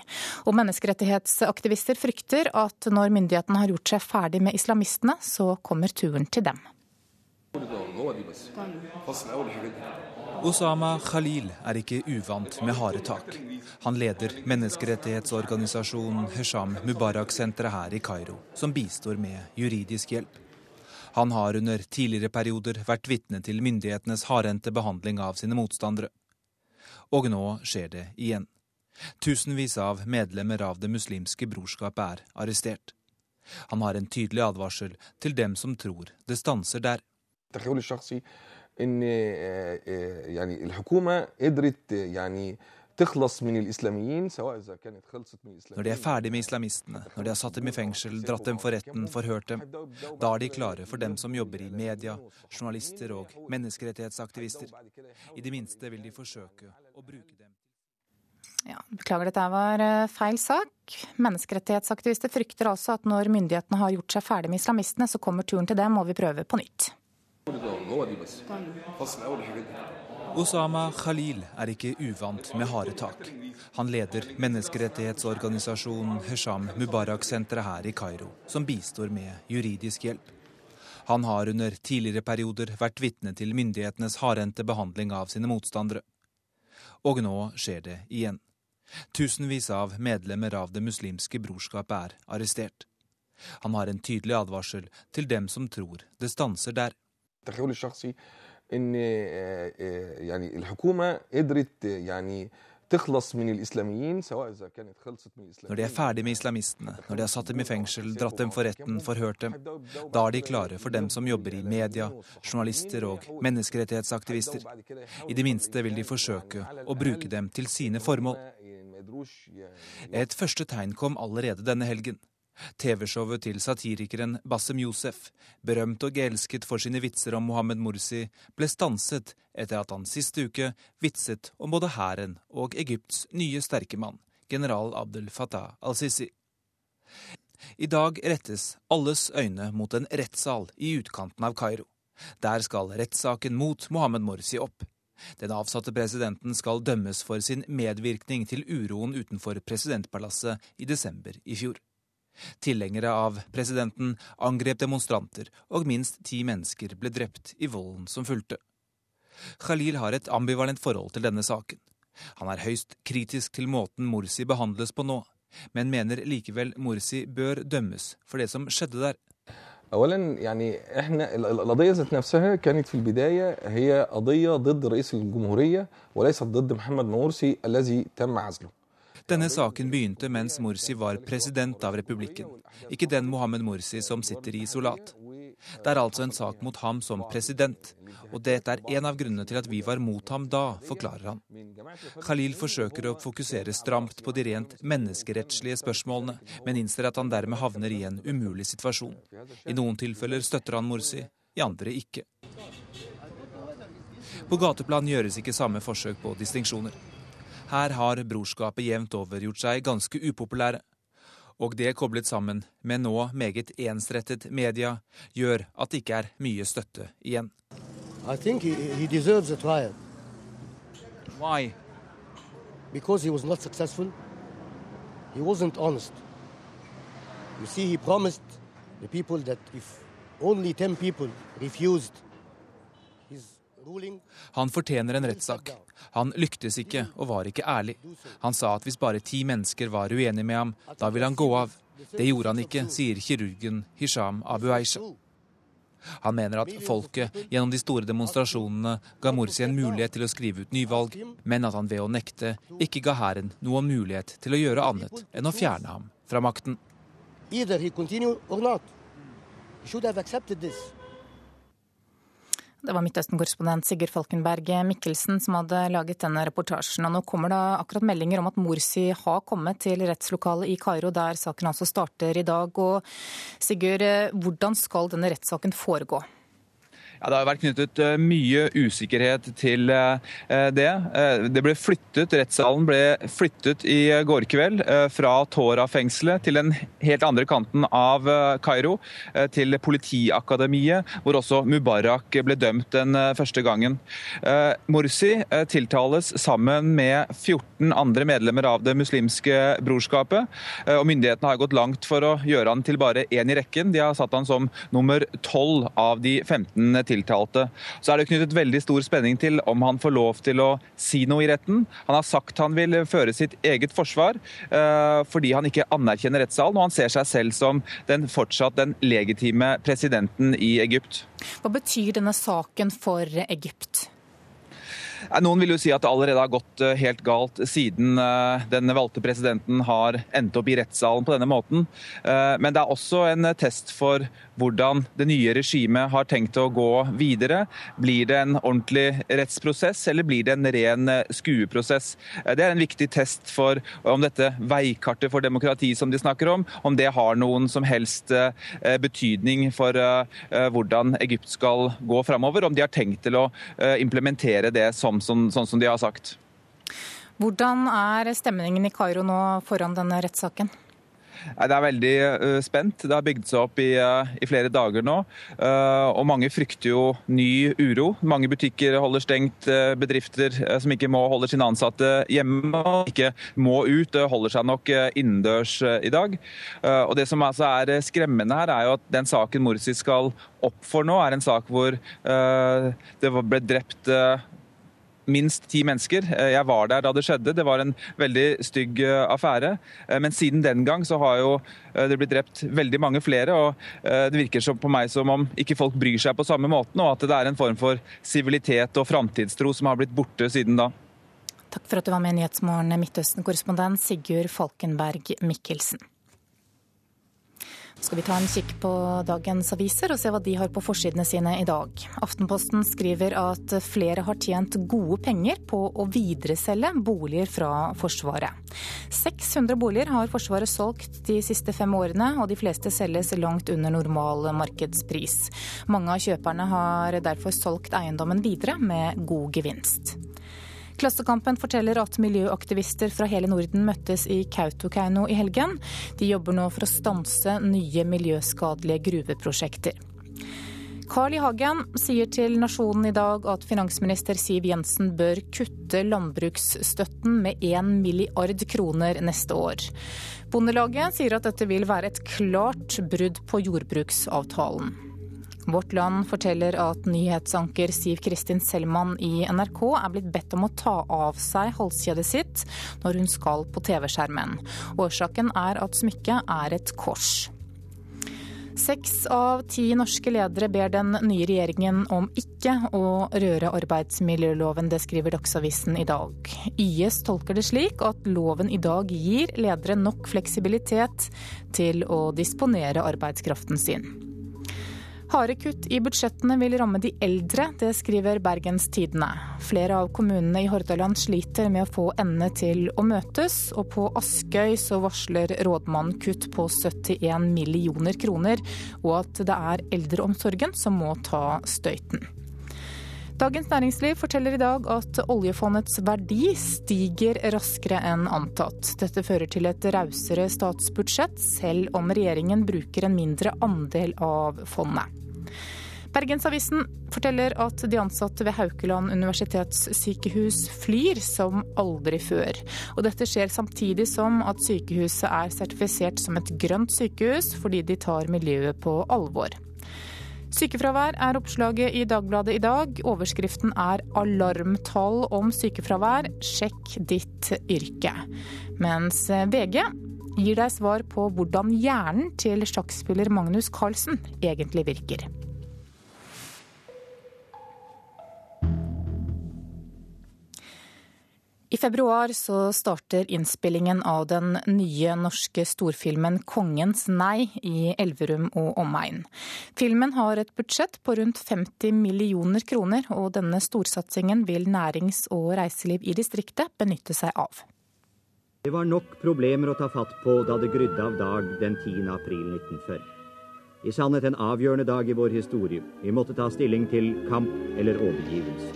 Og menneskerettighetsaktivister frykter at når myndighetene har gjort seg ferdig med islamistene, så kommer turen til dem. Osama Khalil er ikke uvant med harde tak. Han leder menneskerettighetsorganisasjonen Hesham Mubarak-senteret her i Kairo, som bistår med juridisk hjelp. Han har under tidligere perioder vært vitne til myndighetenes hardhendte behandling av sine motstandere. Og nå skjer det igjen. Tusenvis av medlemmer av Det muslimske brorskapet er arrestert. Han har en tydelig advarsel til dem som tror det stanser der. ان يعني الحكومه قدرت يعني Når de er ferdig med islamistene, når de har satt dem i fengsel, dratt dem for retten, forhørt dem, da er de klare for dem som jobber i media, journalister og menneskerettighetsaktivister. I det minste vil de forsøke å bruke dem ja, Beklager, dette var eh, feil sak. Menneskerettighetsaktivister frykter altså at når myndighetene har gjort seg ferdig med islamistene, så kommer turen til dem, og vi prøver på nytt. Osama Khalil er ikke uvant med harde tak. Han leder menneskerettighetsorganisasjonen Hesham Mubarak-senteret her i Kairo, som bistår med juridisk hjelp. Han har under tidligere perioder vært vitne til myndighetenes hardhendte behandling av sine motstandere. Og nå skjer det igjen. Tusenvis av medlemmer av Det muslimske brorskapet er arrestert. Han har en tydelig advarsel til dem som tror det stanser der. تخيلي الشخصي ان يعني الحكومه قدرت يعني Når de er ferdig med islamistene, når de har satt dem i fengsel, dratt dem for retten, forhørt dem, da er de klare for dem som jobber i media, journalister og menneskerettighetsaktivister. I det minste vil de forsøke å bruke dem til sine formål. Et første tegn kom allerede denne helgen. TV-showet til satirikeren Bassem Youssef, berømt og elsket for sine vitser om Mohammed Mursi, ble stanset etter at han siste uke vitset om både hæren og Egypts nye sterke mann, general Abdel Fattah al-Sisi. I dag rettes alles øyne mot en rettssal i utkanten av Kairo. Der skal rettssaken mot Mohammed Morsi opp. Den avsatte presidenten skal dømmes for sin medvirkning til uroen utenfor presidentpalasset i desember i fjor. Tilhengere av presidenten angrep demonstranter, og minst ti mennesker ble drept i volden som fulgte. Khalil har et ambivalent forhold til denne saken. Han er høyst kritisk til måten Morsi behandles på nå, men mener likevel Morsi bør dømmes for det som skjedde der. اولا يعني احنا القضيه ذات نفسها كانت في البدايه هي قضيه ضد رئيس الجمهوريه وليست ضد محمد مرسي الذي تم عزله denne saken begynte mens Morsi var president av republikken, ikke den Mohammed Morsi som sitter i isolat. Det er altså en sak mot ham som president, og dette er en av grunnene til at vi var mot ham da, forklarer han. Khalil forsøker å fokusere stramt på de rent menneskerettslige spørsmålene, men innser at han dermed havner i en umulig situasjon. I noen tilfeller støtter han Morsi, i andre ikke. På gateplan gjøres ikke samme forsøk på distinksjoner. Her har brorskapet jevnt over gjort seg ganske upopulære. Og det koblet sammen med nå meget ensrettet media gjør at det ikke er mye støtte igjen. I think he, he deserves a trial. Why? Because he was not successful. He wasn't honest. You see, he promised the people that if only 10 people refused Han fortjener en rettssak. Han lyktes ikke og var ikke ærlig. Han sa at hvis bare ti mennesker var uenige med ham, da ville han gå av. Det gjorde han ikke, sier kirurgen Hisham Abu Aisha. Han mener at folket gjennom de store demonstrasjonene ga Morsi en mulighet til å skrive ut nyvalg, men at han ved å nekte ikke ga hæren noen mulighet til å gjøre annet enn å fjerne ham fra makten. either he continue or not. He should have accepted this. Det var Midtøsten-korrespondent Sigurd Falkenberg Mikkelsen som hadde laget denne reportasjen. Og nå kommer det akkurat meldinger om at Morsi har kommet til rettslokalet i Kairo, der saken altså starter i dag. Og Sigurd, hvordan skal denne rettssaken foregå? Ja, Det har vært knyttet eh, mye usikkerhet til eh, det. Eh, det ble flyttet, Rettssalen ble flyttet i går kveld fra Tora-fengselet til den helt andre kanten av Kairo, til Politiakademiet, hvor også Mubarak ble dømt den første gangen. Morsi tiltales sammen med 14 andre medlemmer av det muslimske brorskapet, og myndighetene har gått langt for å gjøre han til bare én i rekken. De har satt han som nummer 12 av de 15 tiltalte. Så er det knyttet veldig stor spenning til om han får lov til å si noe i retten. Han har sagt han vil føre sitt eget forsvar fordi han ikke anerkjenner rettssalen, og han ser seg selv som den fortsatt den legitime presidenten i Egypt. Hva betyr denne saken for Egypt? Noen vil jo si at det allerede har gått helt galt siden den valgte presidenten har endt opp i rettssalen på denne måten. Men det er også en test for hvordan det nye regimet har tenkt å gå videre. Blir det en ordentlig rettsprosess, eller blir det en ren skueprosess? Det er en viktig test for om dette veikartet for demokrati som de snakker om, om det har noen som helst betydning for hvordan Egypt skal gå framover. Om de har tenkt til å implementere det som, sånn, sånn som de har sagt. Hvordan er stemningen i Kairo nå foran denne rettssaken? Det er veldig uh, spent. Det har bygd seg opp i, uh, i flere dager nå. Uh, og mange frykter jo ny uro. Mange butikker holder stengt. bedrifter som ikke må holde sine ansatte hjemme og ikke må ut, holder seg nok innendørs i dag. og Det som altså er skremmende her, er jo at den saken Morsi skal opp for nå, er en sak hvor det ble drept minst ti mennesker. Jeg var der da det skjedde. Det var en veldig stygg affære. Men siden den gang så har jo det blitt drept veldig mange flere. og Det virker på meg som om ikke folk bryr seg på samme måten, og at det er en form for sivilitet og framtidstro som har blitt borte siden da. Takk for at du var med i Nyhetsmorgen, Midtøsten-korrespondent Sigurd Falkenberg Mikkelsen. Skal vi ta en kikk på dagens aviser og se hva de har på forsidene sine i dag. Aftenposten skriver at flere har tjent gode penger på å videreselge boliger fra Forsvaret. 600 boliger har Forsvaret solgt de siste fem årene, og de fleste selges langt under normal markedspris. Mange av kjøperne har derfor solgt eiendommen videre med god gevinst. Klassekampen forteller at miljøaktivister fra hele Norden møttes i Kautokeino i helgen. De jobber nå for å stanse nye miljøskadelige gruveprosjekter. Carl I. Hagen sier til Nasjonen i dag at finansminister Siv Jensen bør kutte landbruksstøtten med 1 milliard kroner neste år. Bondelaget sier at dette vil være et klart brudd på jordbruksavtalen. Vårt Land forteller at nyhetsanker Siv Kristin Selman i NRK er blitt bedt om å ta av seg halskjedet sitt når hun skal på TV-skjermen. Årsaken er at smykket er et kors. Seks av ti norske ledere ber den nye regjeringen om ikke å røre arbeidsmiljøloven. Det skriver Dagsavisen i dag. YS tolker det slik at loven i dag gir ledere nok fleksibilitet til å disponere arbeidskraften sin. Harde kutt i budsjettene vil ramme de eldre, det skriver Bergens Tidende. Flere av kommunene i Hordaland sliter med å få endene til å møtes, og på Askøy så varsler rådmannen kutt på 71 millioner kroner, og at det er eldreomsorgen som må ta støyten. Dagens Næringsliv forteller i dag at oljefondets verdi stiger raskere enn antatt. Dette fører til et rausere statsbudsjett, selv om regjeringen bruker en mindre andel av fondet. Bergensavisen forteller at de ansatte ved Haukeland universitetssykehus flyr som aldri før. Og dette skjer samtidig som at sykehuset er sertifisert som et grønt sykehus, fordi de tar miljøet på alvor. Sykefravær er oppslaget i Dagbladet i dag. Overskriften er 'Alarmtall om sykefravær sjekk ditt yrke'. Mens VG gir deg svar på hvordan hjernen til sjakkspiller Magnus Carlsen egentlig virker. I februar så starter innspillingen av den nye norske storfilmen 'Kongens nei' i Elverum og omegn. Filmen har et budsjett på rundt 50 millioner kroner, og denne storsatsingen vil nærings- og reiseliv i distriktet benytte seg av. Det var nok problemer å ta fatt på da det grydde av dag den 10. april 1940. I sannhet en avgjørende dag i vår historie. Vi måtte ta stilling til kamp eller overgivelse.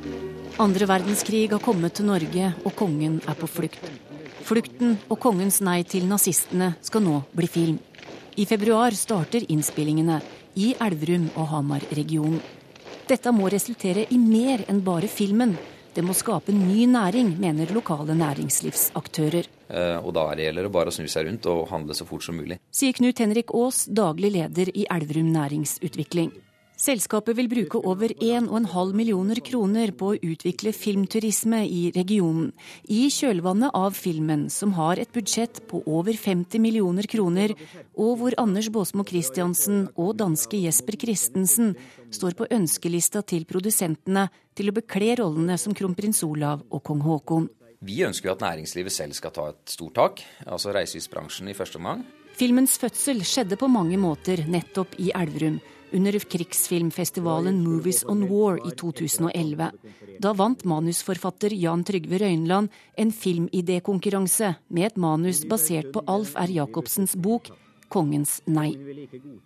Andre verdenskrig har kommet til Norge, og kongen er på flukt. Flukten og kongens nei til nazistene skal nå bli film. I februar starter innspillingene i Elverum og Hamar-regionen. Dette må resultere i mer enn bare filmen. Det må skape ny næring, mener lokale næringslivsaktører. Eh, og da gjelder det bare å snu seg rundt og handle så fort som mulig. Sier Knut Henrik Aas, daglig leder i Elverum næringsutvikling. Selskapet vil bruke over 1,5 millioner kroner på å utvikle filmturisme i regionen, i kjølvannet av filmen, som har et budsjett på over 50 millioner kroner, og hvor Anders Baasmo Christiansen og danske Jesper Christensen står på ønskelista til produsentene til å bekle rollene som kronprins Olav og kong Haakon. Vi ønsker jo at næringslivet selv skal ta et stort tak, altså reiselivsbransjen i første omgang. Filmens fødsel skjedde på mange måter nettopp i Elverum under krigsfilmfestivalen Movies on War i 2011. Da vant manusforfatter Jan Trygve Røynland en filmidékonkurranse med et manus basert på Alf R. Jacobsens bok 'Kongens nei'.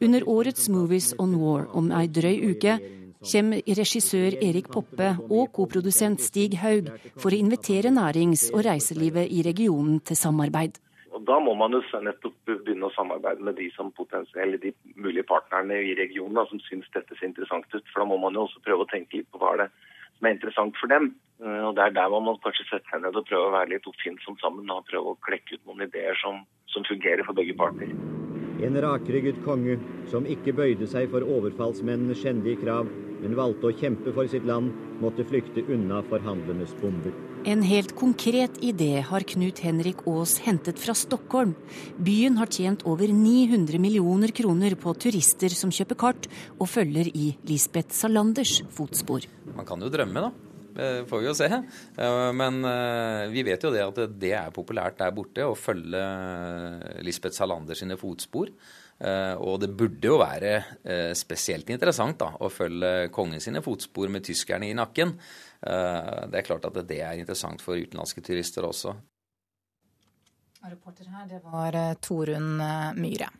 Under årets Movies on War om ei drøy uke kommer regissør Erik Poppe og koprodusent Stig Haug for å invitere nærings- og reiselivet i regionen til samarbeid. Og Da må man jo nettopp begynne å samarbeide med de som eller de mulige partnerne i regionen da, som syns dette ser interessant ut. For da må man jo også prøve å tenke litt på hva er det som er interessant for dem. Eh, og Det er der man må kanskje sette seg ned og prøve å være litt oppfinnsom sammen og prøve å klekke ut noen ideer som, som fungerer for begge parter. En rakrygget konge som ikke bøyde seg for overfallsmennenes skjendige krav, men valgte å kjempe for sitt land, måtte flykte unna forhandlernes bomber. En helt konkret idé har Knut Henrik Aas hentet fra Stockholm. Byen har tjent over 900 millioner kroner på turister som kjøper kart og følger i Lisbeth Salanders fotspor. Man kan jo drømme, da. Får vi jo se. Men vi vet jo det at det er populært der borte å følge Lisbeth Salanders sine fotspor. Og det burde jo være spesielt interessant da, å følge kongen sine fotspor med tyskerne i nakken. Det er klart at det er interessant for utenlandske turister også. Reporter her, det var Torunn Myhre.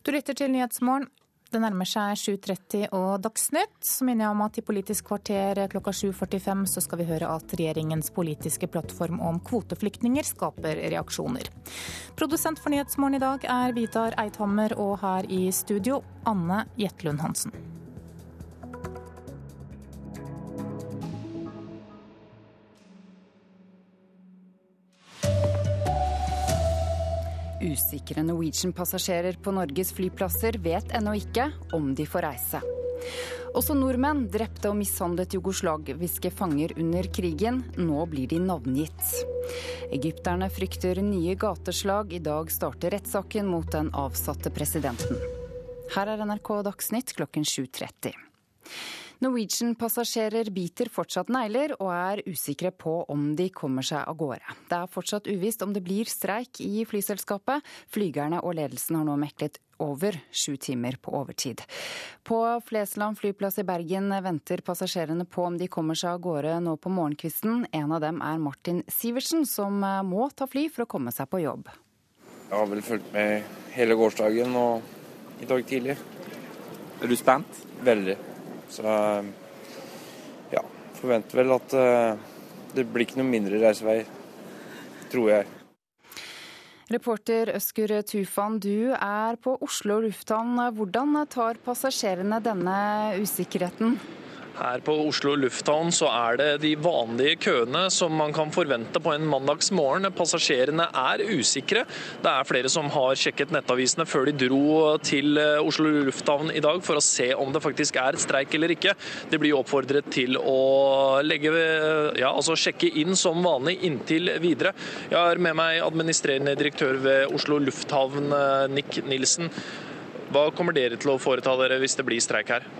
Du lytter til Nyhetsmorgen. Det nærmer seg 7.30 og Dagsnytt. Så minner jeg om at i Politisk kvarter klokka 7.45 så skal vi høre at regjeringens politiske plattform om kvoteflyktninger skaper reaksjoner. Produsent for Nyhetsmorgen i dag er Vidar Eidhammer, og her i studio Anne Jetlund Hansen. Usikre Norwegian-passasjerer på Norges flyplasser vet ennå ikke om de får reise. Også nordmenn drepte og mishandlet jugoslaviske fanger under krigen. Nå blir de navngitt. Egypterne frykter nye gateslag. I dag starter rettssaken mot den avsatte presidenten. Her er NRK Dagsnytt klokken 7.30. Norwegian-passasjerer biter fortsatt negler og er usikre på om de kommer seg av gårde. Det er fortsatt uvisst om det blir streik i flyselskapet. Flygerne og ledelsen har nå meklet over sju timer på overtid. På Flesland flyplass i Bergen venter passasjerene på om de kommer seg av gårde nå på morgenkvisten. En av dem er Martin Sivertsen, som må ta fly for å komme seg på jobb. Jeg har vel fulgt med hele gårsdagen og i dag tidlig. Er du spent? Veldig. Så ja, forventer vel at uh, det blir ikke noe mindre reisevei, tror jeg. Reporter Øskur Tufan, du er på Oslo lufthavn. Hvordan tar passasjerene denne usikkerheten? Her på Oslo lufthavn så er det de vanlige køene som man kan forvente på en mandagsmorgen. Passasjerene er usikre. Det er flere som har sjekket nettavisene før de dro til eh, Oslo lufthavn i dag for å se om det faktisk er streik eller ikke. De blir oppfordret til å legge, ja, altså sjekke inn som vanlig inntil videre. Jeg har med meg administrerende direktør ved Oslo lufthavn, eh, Nick Nilsen. Hva kommer dere til å foreta dere hvis det blir streik her?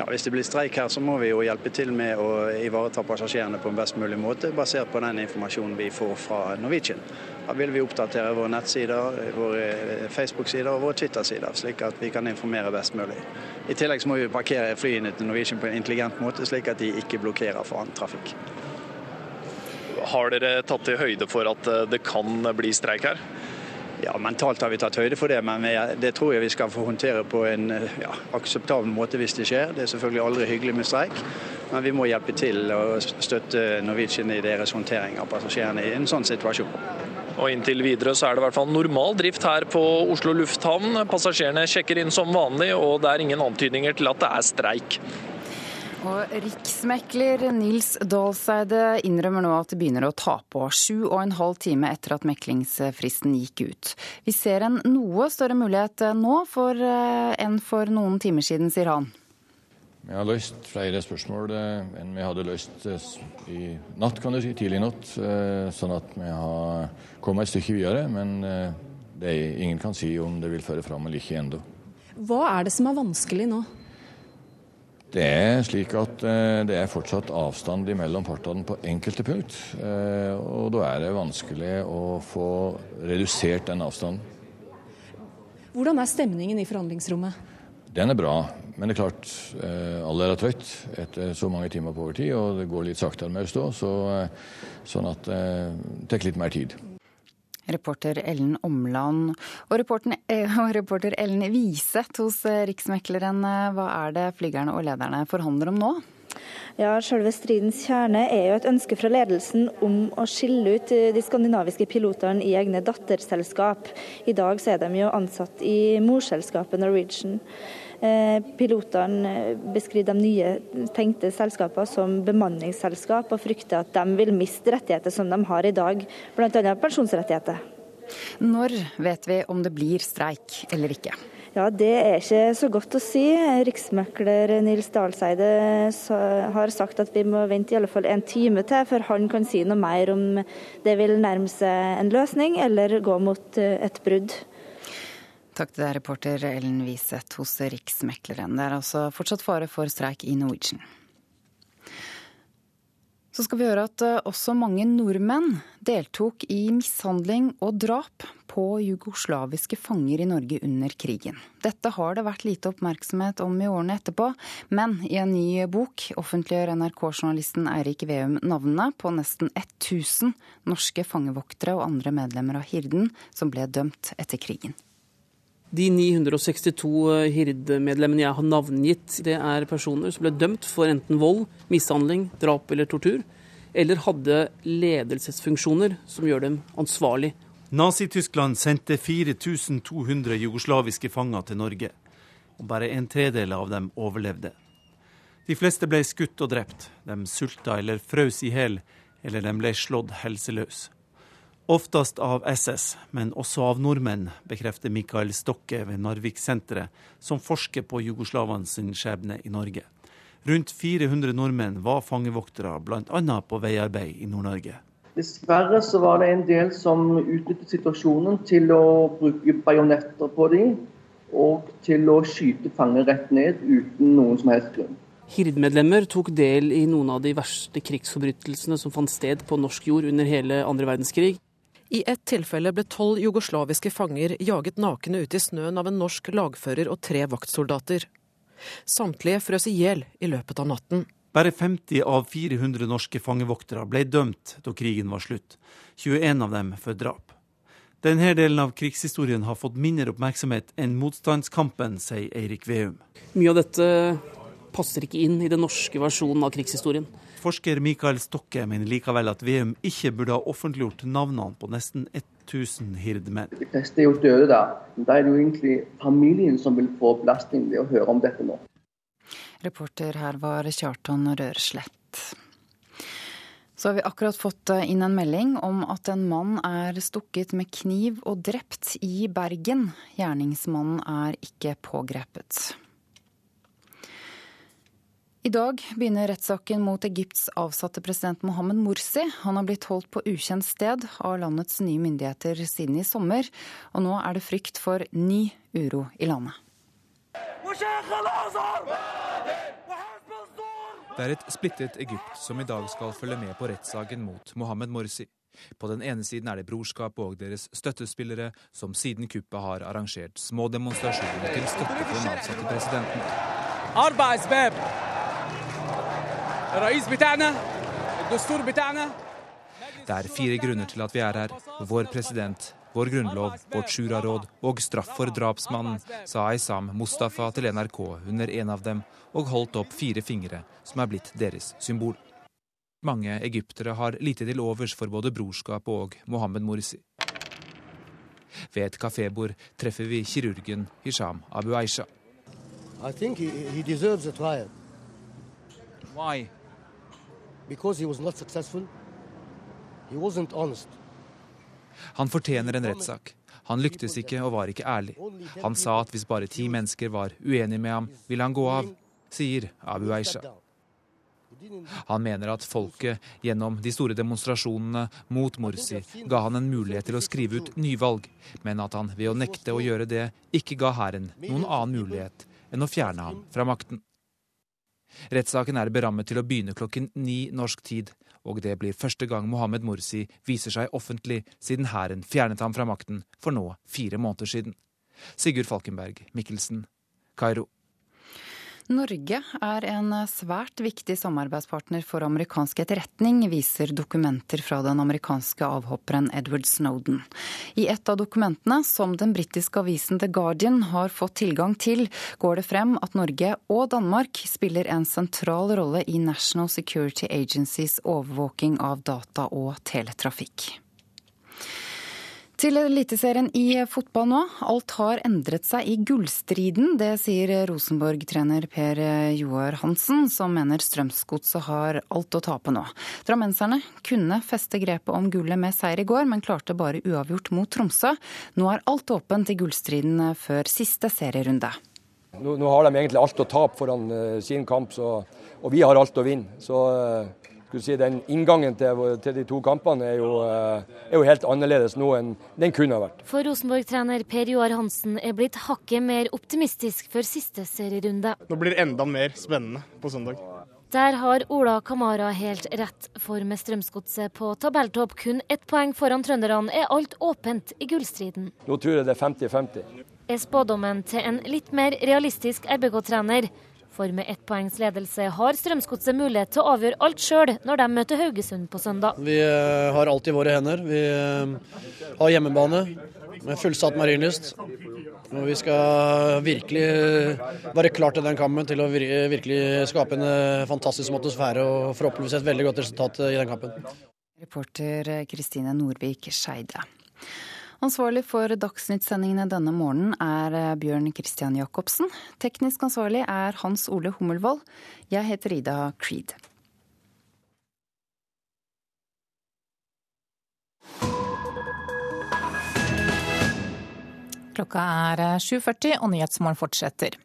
Ja, hvis det blir streik her, så må vi jo hjelpe til med å ivareta passasjerene på en best mulig måte, basert på den informasjonen vi får fra Norwegian. Da vil vi oppdatere våre nettsider, våre Facebook-sider og våre Twitter-sider, slik at vi kan informere best mulig. I tillegg så må vi parkere flyene til Norwegian på en intelligent måte, slik at de ikke blokkerer for annen trafikk. Har dere tatt til høyde for at det kan bli streik her? Ja, Mentalt har vi tatt høyde for det, men det tror jeg vi skal få håndtere på en ja, akseptabel måte hvis det skjer. Det er selvfølgelig aldri hyggelig med streik, men vi må hjelpe til å støtte Norwegian i deres håndtering av passasjerene i en sånn situasjon. Og Inntil videre så er det i hvert fall normal drift her på Oslo lufthavn. Passasjerene sjekker inn som vanlig, og det er ingen antydninger til at det er streik. Og Riksmekler Nils Dahlseide innrømmer nå at det begynner å ta på, sju og en halv time etter at meklingsfristen gikk ut. Vi ser en noe større mulighet nå for, enn for noen timer siden, sier han. Vi har løst flere spørsmål enn vi hadde løst i natt, kan du si, tidlig i natt. Sånn at vi har kommet et stykke videre. Men det er, ingen kan si om det vil føre fram eller ikke ennå. Hva er det som er vanskelig nå? Det er slik at det er fortsatt avstand mellom partene på enkelte punkt. Og da er det vanskelig å få redusert den avstanden. Hvordan er stemningen i forhandlingsrommet? Den er bra, men det er klart alle er trøtt etter så mange timer på overtid, og det går litt saktere med å stå, så, sånn at det tar litt mer tid. Reporter Ellen Omland. Og, og reporter Ellen Wiseth hos Riksmekleren, hva er det flygerne og lederne forhandler om nå? Ja, Selve stridens kjerne er jo et ønske fra ledelsen om å skille ut de skandinaviske pilotene i egne datterselskap. I dag så er de jo ansatt i morselskapet Norwegian. Pilotene beskriver de nye tenkte selskapene som bemanningsselskap, og frykter at de vil miste rettigheter som de har i dag, bl.a. pensjonsrettigheter. Når vet vi om det blir streik eller ikke? Ja, Det er ikke så godt å si. Riksmekler Nils Dahlseide har sagt at vi må vente i alle fall en time til før han kan si noe mer om det vil nærme seg en løsning eller gå mot et brudd. Takk til deg, reporter Ellen Wiseth hos Riksmekleren. Det er altså fortsatt fare for streik i Norwegian. Så skal vi høre at eh, også mange nordmenn deltok i mishandling og drap på jugoslaviske fanger i Norge under krigen. Dette har det vært lite oppmerksomhet om i årene etterpå, men i en ny bok offentliggjør NRK-journalisten Eirik Veum navnene på nesten 1000 norske fangevoktere og andre medlemmer av Hirden som ble dømt etter krigen. De 962 Hird-medlemmene jeg har navngitt, det er personer som ble dømt for enten vold, mishandling, drap eller tortur, eller hadde ledelsesfunksjoner som gjør dem ansvarlig. Nazi-Tyskland sendte 4200 jugoslaviske fanger til Norge, og bare en tredel av dem overlevde. De fleste ble skutt og drept, de sulta eller frøs i hjel, eller de ble slått helseløs. Oftest av SS, men også av nordmenn, bekrefter Mikael Stokke ved Narvik-senteret, som forsker på jugoslavene sin skjebne i Norge. Rundt 400 nordmenn var fangevoktere, bl.a. på veiarbeid i Nord-Norge. Dessverre så var det en del som utnyttet situasjonen til å bruke bajonetter på dem, og til å skyte fanger rett ned uten noen som helst grunn. Hird-medlemmer tok del i noen av de verste krigsforbrytelsene som fant sted på norsk jord under hele andre verdenskrig. I ett tilfelle ble tolv jugoslaviske fanger jaget nakne ut i snøen av en norsk lagfører og tre vaktsoldater. Samtlige frøs i hjel i løpet av natten. Bare 50 av 400 norske fangevoktere ble dømt da krigen var slutt, 21 av dem for drap. Denne delen av krigshistorien har fått mindre oppmerksomhet enn motstandskampen, sier Eirik Veum. Mye av dette passer ikke inn i den norske versjonen av krigshistorien. Forsker Mikael Stokke mener likevel at Veum ikke burde ha offentliggjort navnene på nesten 1000 hirdemenn. De fleste er jo døde da. Da er det jo egentlig familien som vil få belastning ved å høre om dette nå. Reporter her var Kjartan Rørslett. Så har vi akkurat fått inn en melding om at en mann er stukket med kniv og drept i Bergen. Gjerningsmannen er ikke pågrepet. I dag begynner rettssaken mot Egypts avsatte president Mohammed Morsi. Han har blitt holdt på ukjent sted av landets nye myndigheter siden i sommer, og nå er det frykt for ny uro i landet. Det er et splittet Egypt som i dag skal følge med på rettssaken mot Mohammed Morsi. På den ene siden er det brorskapet og deres støttespillere, som siden kuppet har arrangert små demonstrasjoner til støtte for den avsatte presidenten. Det er fire grunner til at vi er her. Vår president, vår grunnlov, vårt shuraråd og straff for drapsmannen, sa Aysam Mustafa til NRK under en av dem, og holdt opp fire fingre, som er blitt deres symbol. Mange egyptere har lite til overs for både brorskap og Mohammed Morsi. Ved et kafébord treffer vi kirurgen Hisham Abu Aisha. I think he, he deserves a trial. Why? Because he was not successful. He wasn't honest. Han fortjener en rettssak. Han lyktes ikke og var ikke ærlig. Han sa at hvis bare ti mennesker var uenige med ham, ville han gå av, sier Abu Aisha. Han mener at folket gjennom de store demonstrasjonene mot Morsi ga han en mulighet til å skrive ut nyvalg, men at han ved å nekte å gjøre det ikke ga hæren noen annen mulighet enn å fjerne ham fra makten. Rettssaken er berammet til å begynne klokken ni norsk tid, og det blir første gang Mohammed Morsi viser seg offentlig siden hæren fjernet ham fra makten for nå fire måneder siden. Sigurd Falkenberg Mikkelsen, Kairo. Norge er en svært viktig samarbeidspartner for amerikansk etterretning, viser dokumenter fra den amerikanske avhopperen Edward Snowden. I et av dokumentene, som den britiske avisen The Guardian har fått tilgang til, går det frem at Norge og Danmark spiller en sentral rolle i National Security Agencies overvåking av data og teletrafikk. Til Eliteserien i fotball nå. Alt har endret seg i gullstriden. Det sier Rosenborg-trener Per Joar Hansen, som mener Strømsgodset har alt å tape nå. Drammenserne kunne feste grepet om gullet med seier i går, men klarte bare uavgjort mot Tromsø. Nå er alt åpent i gullstriden før siste serierunde. Nå, nå har de egentlig alt å tape foran uh, sin kamp, så, og vi har alt å vinne. Så uh, si, den inngangen til, til, de to kampene er jo, eh, er jo, helt annerledes nå enn den kunne ha vært. For Rosenborg-trener Per Joar Hansen er blitt hakket mer optimistisk før siste serierunde. Nå blir det enda mer spennende på søndag. Der har Ola Kamara helt rett, for med Strømsgodset på tabelltopp kun ett poeng foran trønderne, er alt åpent i gullstriden. Nå tror jeg det er 50-50. Er spådommen til en litt mer realistisk RBK-trener. For med ett poengs ledelse har Strømsgodset mulighet til å avgjøre alt sjøl når de møter Haugesund på søndag. Vi eh, har alt i våre hender. Vi eh, har hjemmebane med fullsatt Marienlyst. Og vi skal virkelig være klar til den kampen, til å virkelig skape en eh, fantastisk atmosfære og forhåpentligvis et veldig godt resultat i den kampen. Reporter Kristine Norvik Skeide. Ansvarlig for Dagsnytt-sendingene denne morgenen er eh, Bjørn Christian Jacobsen. Teknisk ansvarlig er Hans Ole Hummelvold. Jeg heter Ida Creed. Klokka er 7.40 og Nyhetsmorgen fortsetter.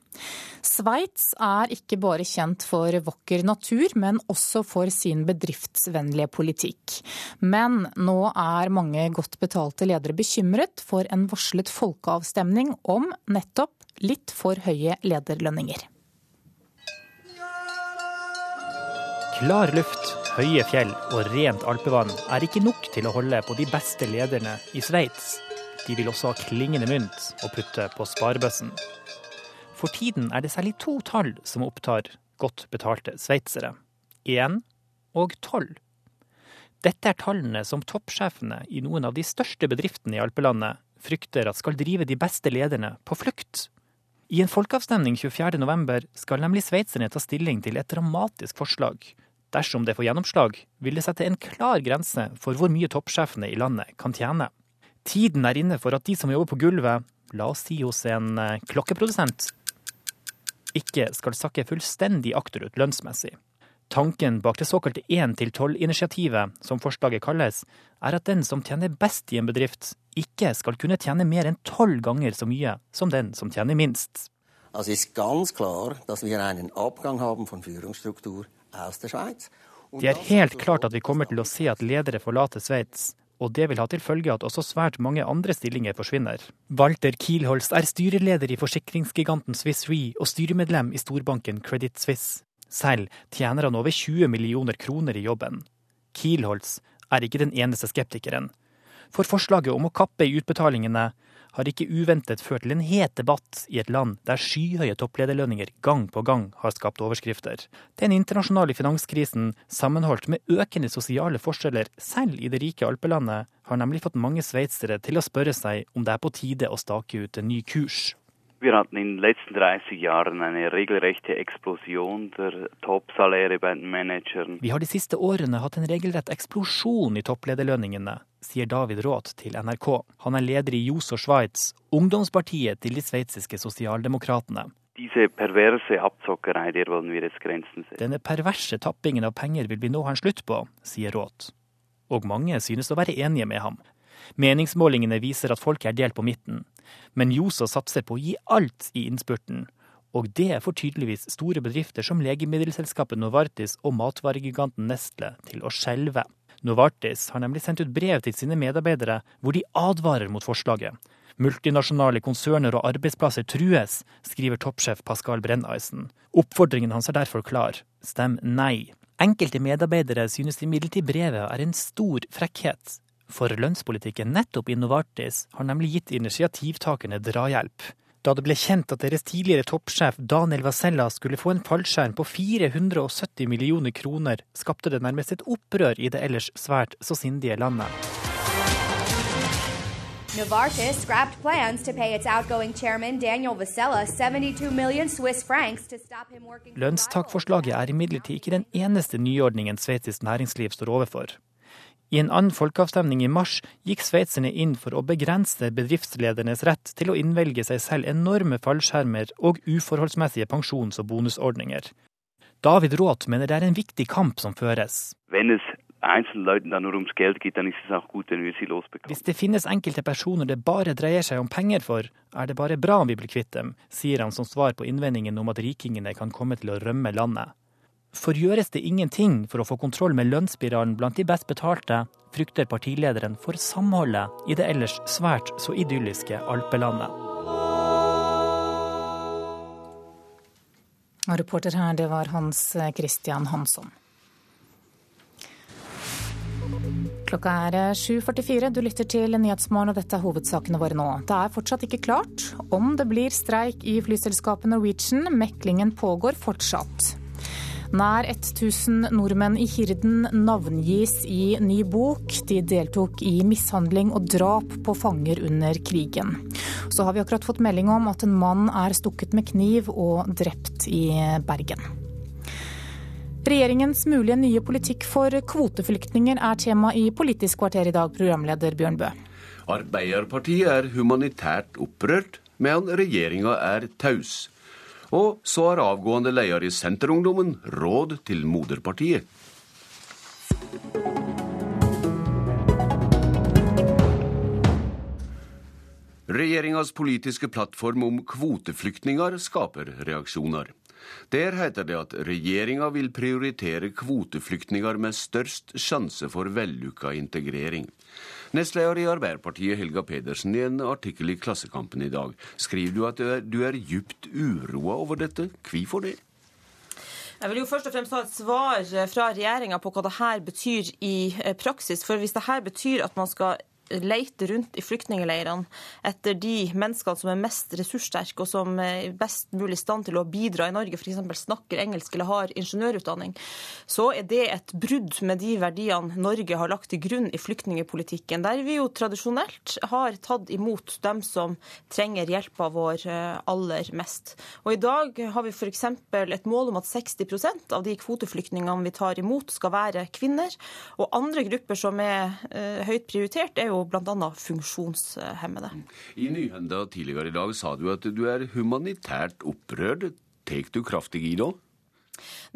Sveits er ikke bare kjent for vakker natur, men også for sin bedriftsvennlige politikk. Men nå er mange godt betalte ledere bekymret for en varslet folkeavstemning om nettopp litt for høye lederlønninger. Klar luft, høye fjell og rent alpevann er ikke nok til å holde på de beste lederne i Sveits. De vil også ha klingende mynt å putte på sparebøssen. For tiden er det særlig to tall som opptar godt betalte sveitsere. Én og tolv. Dette er tallene som toppsjefene i noen av de største bedriftene i alpelandet frykter at skal drive de beste lederne på flukt. I en folkeavstemning 24.11 skal nemlig sveitserne ta stilling til et dramatisk forslag. Dersom det får gjennomslag, vil det sette en klar grense for hvor mye toppsjefene i landet kan tjene. Tiden er inne for at de som jobber på gulvet, la oss si hos en eh, klokkeprodusent, ikke skal sakke fullstendig akterut lønnsmessig. Tanken bak det såkalte 1-12-initiativet, som forslaget kalles, er at den som tjener best i en bedrift, ikke skal kunne tjene mer enn tolv ganger så mye som den som tjener minst. Det er ganz klar at vi har en avgang haben von Führungsstruktur aus der Schweiz. Det er helt klart at vi kommer til å se at ledere forlater Sveits, og det vil ha til følge at også svært mange andre stillinger forsvinner. Walter Kielholz er styreleder i forsikringsgiganten Swiss Re og styremedlem i storbanken Credit Suisse. Selv tjener han over 20 millioner kroner i jobben. Kielholz er ikke den eneste skeptikeren. For forslaget om å kappe i utbetalingene har ikke uventet ført til en het debatt i et land der skyhøye topplederlønninger gang på gang har skapt overskrifter. Den internasjonale finanskrisen, sammenholdt med økende sosiale forskjeller selv i det rike alpelandet, har nemlig fått mange sveitsere til å spørre seg om det er på tide å stake ut en ny kurs. Wir hatten in den letzten 30 Jahren eine regelrechte Explosion der Toppsaläre bei den Managern. Vi har de siste årene hatt en regelrett eksplosjon i topplederlønningene, sier David Roth til NRK. Han er leder i Juso Schweiz, ungdomspartiet til de sveitsiske sosialdemokratene. Diese perverse Abzockerei, der wollen wir jetzt Grenzen setzen. Denne perverse tappingen av penger vil vi nå ha en slutt på, sier Roth. Og mange synes å være enige med ham. Meningsmålingene viser at folk er delt på midten. Men Josa satser på å gi alt i innspurten. Og det får tydeligvis store bedrifter som legemiddelselskapet Novartis og matvaregiganten Nestle til å skjelve. Novartis har nemlig sendt ut brev til sine medarbeidere hvor de advarer mot forslaget. Multinasjonale konserner og arbeidsplasser trues, skriver toppsjef Pascal Brenneisen. Oppfordringen hans er derfor klar. Stem nei. Enkelte medarbeidere synes imidlertid brevet er en stor frekkhet. For lønnspolitikken nettopp i Novartis har nemlig gitt initiativtakerne drahjelp. Da det ble kjent at deres tidligere toppsjef Daniel Vasella skulle få en fallskjerm på 470 millioner kroner, skapte det nærmest et opprør i det ellers svært så sindige landet. Novartis scrapped plans to pay its outgoing chairman Daniel Vasella 72 million Swiss francs to stop him working Lønnstakforslaget er imidlertid ikke den eneste nyordningen sveitsisk næringsliv står overfor. I en annen folkeavstemning i mars gikk sveitserne inn for å begrense bedriftsledernes rett til å innvelge seg selv enorme fallskjermer og uforholdsmessige pensjons- og bonusordninger. David Roth mener det er en viktig kamp som føres. Hvis det finnes enkelte personer det bare dreier seg om penger for, er det bare bra om vi blir kvitt dem, sier han som svar på innvendingen om at rikingene kan komme til å rømme landet. For gjøres det ingenting for å få kontroll med lønnsspiralen blant de best betalte, frykter partilederen for samholdet i det ellers svært så idylliske alpelandet. Og reporter her, det var Hans Christian Hansson. Klokka er 7.44. Du lytter til Nyhetsmorgen, og dette er hovedsakene våre nå. Det er fortsatt ikke klart om det blir streik i flyselskapet Norwegian. Meklingen pågår fortsatt. Nær 1000 nordmenn i Hirden navngis i ny bok. De deltok i mishandling og drap på fanger under krigen. Så har vi akkurat fått melding om at en mann er stukket med kniv og drept i Bergen. Regjeringens mulige nye politikk for kvoteflyktninger er tema i Politisk kvarter i dag, programleder Bjørn Bø. Arbeiderpartiet er humanitært opprørt, mens regjeringa er taus. Og så har avgående leder i Senterungdommen råd til moderpartiet. Regjeringas politiske plattform om kvoteflyktninger skaper reaksjoner. Der heter det at regjeringa vil prioritere kvoteflyktninger med størst sjanse for vellykka integrering. Nestleder i Arbeiderpartiet, Helga Pedersen, i en artikkel i Klassekampen i dag, skriver du at du er, du er djupt uroa over dette. Hvorfor det? Jeg vil jo først og fremst ha et svar fra regjeringa på hva dette betyr i eh, praksis. For hvis dette betyr at man skal leite rundt i flyktningleirene etter de menneskene som er mest ressurssterke og som er best mulig i stand til å bidra i Norge, f.eks. snakker engelsk eller har ingeniørutdanning, så er det et brudd med de verdiene Norge har lagt til grunn i flyktningepolitikken, der vi jo tradisjonelt har tatt imot dem som trenger hjelpa vår eh, aller mest. Og I dag har vi f.eks. et mål om at 60% av de kvoteflyktningene vi tar imot, skal være kvinner. Og andre grupper som er uh, høyt prioritert, er jo jo bl.a. funksjonshemmede. I Nyhenda tidligere i dag sa du at du er humanitært opprørt. Tar du kraftig i da?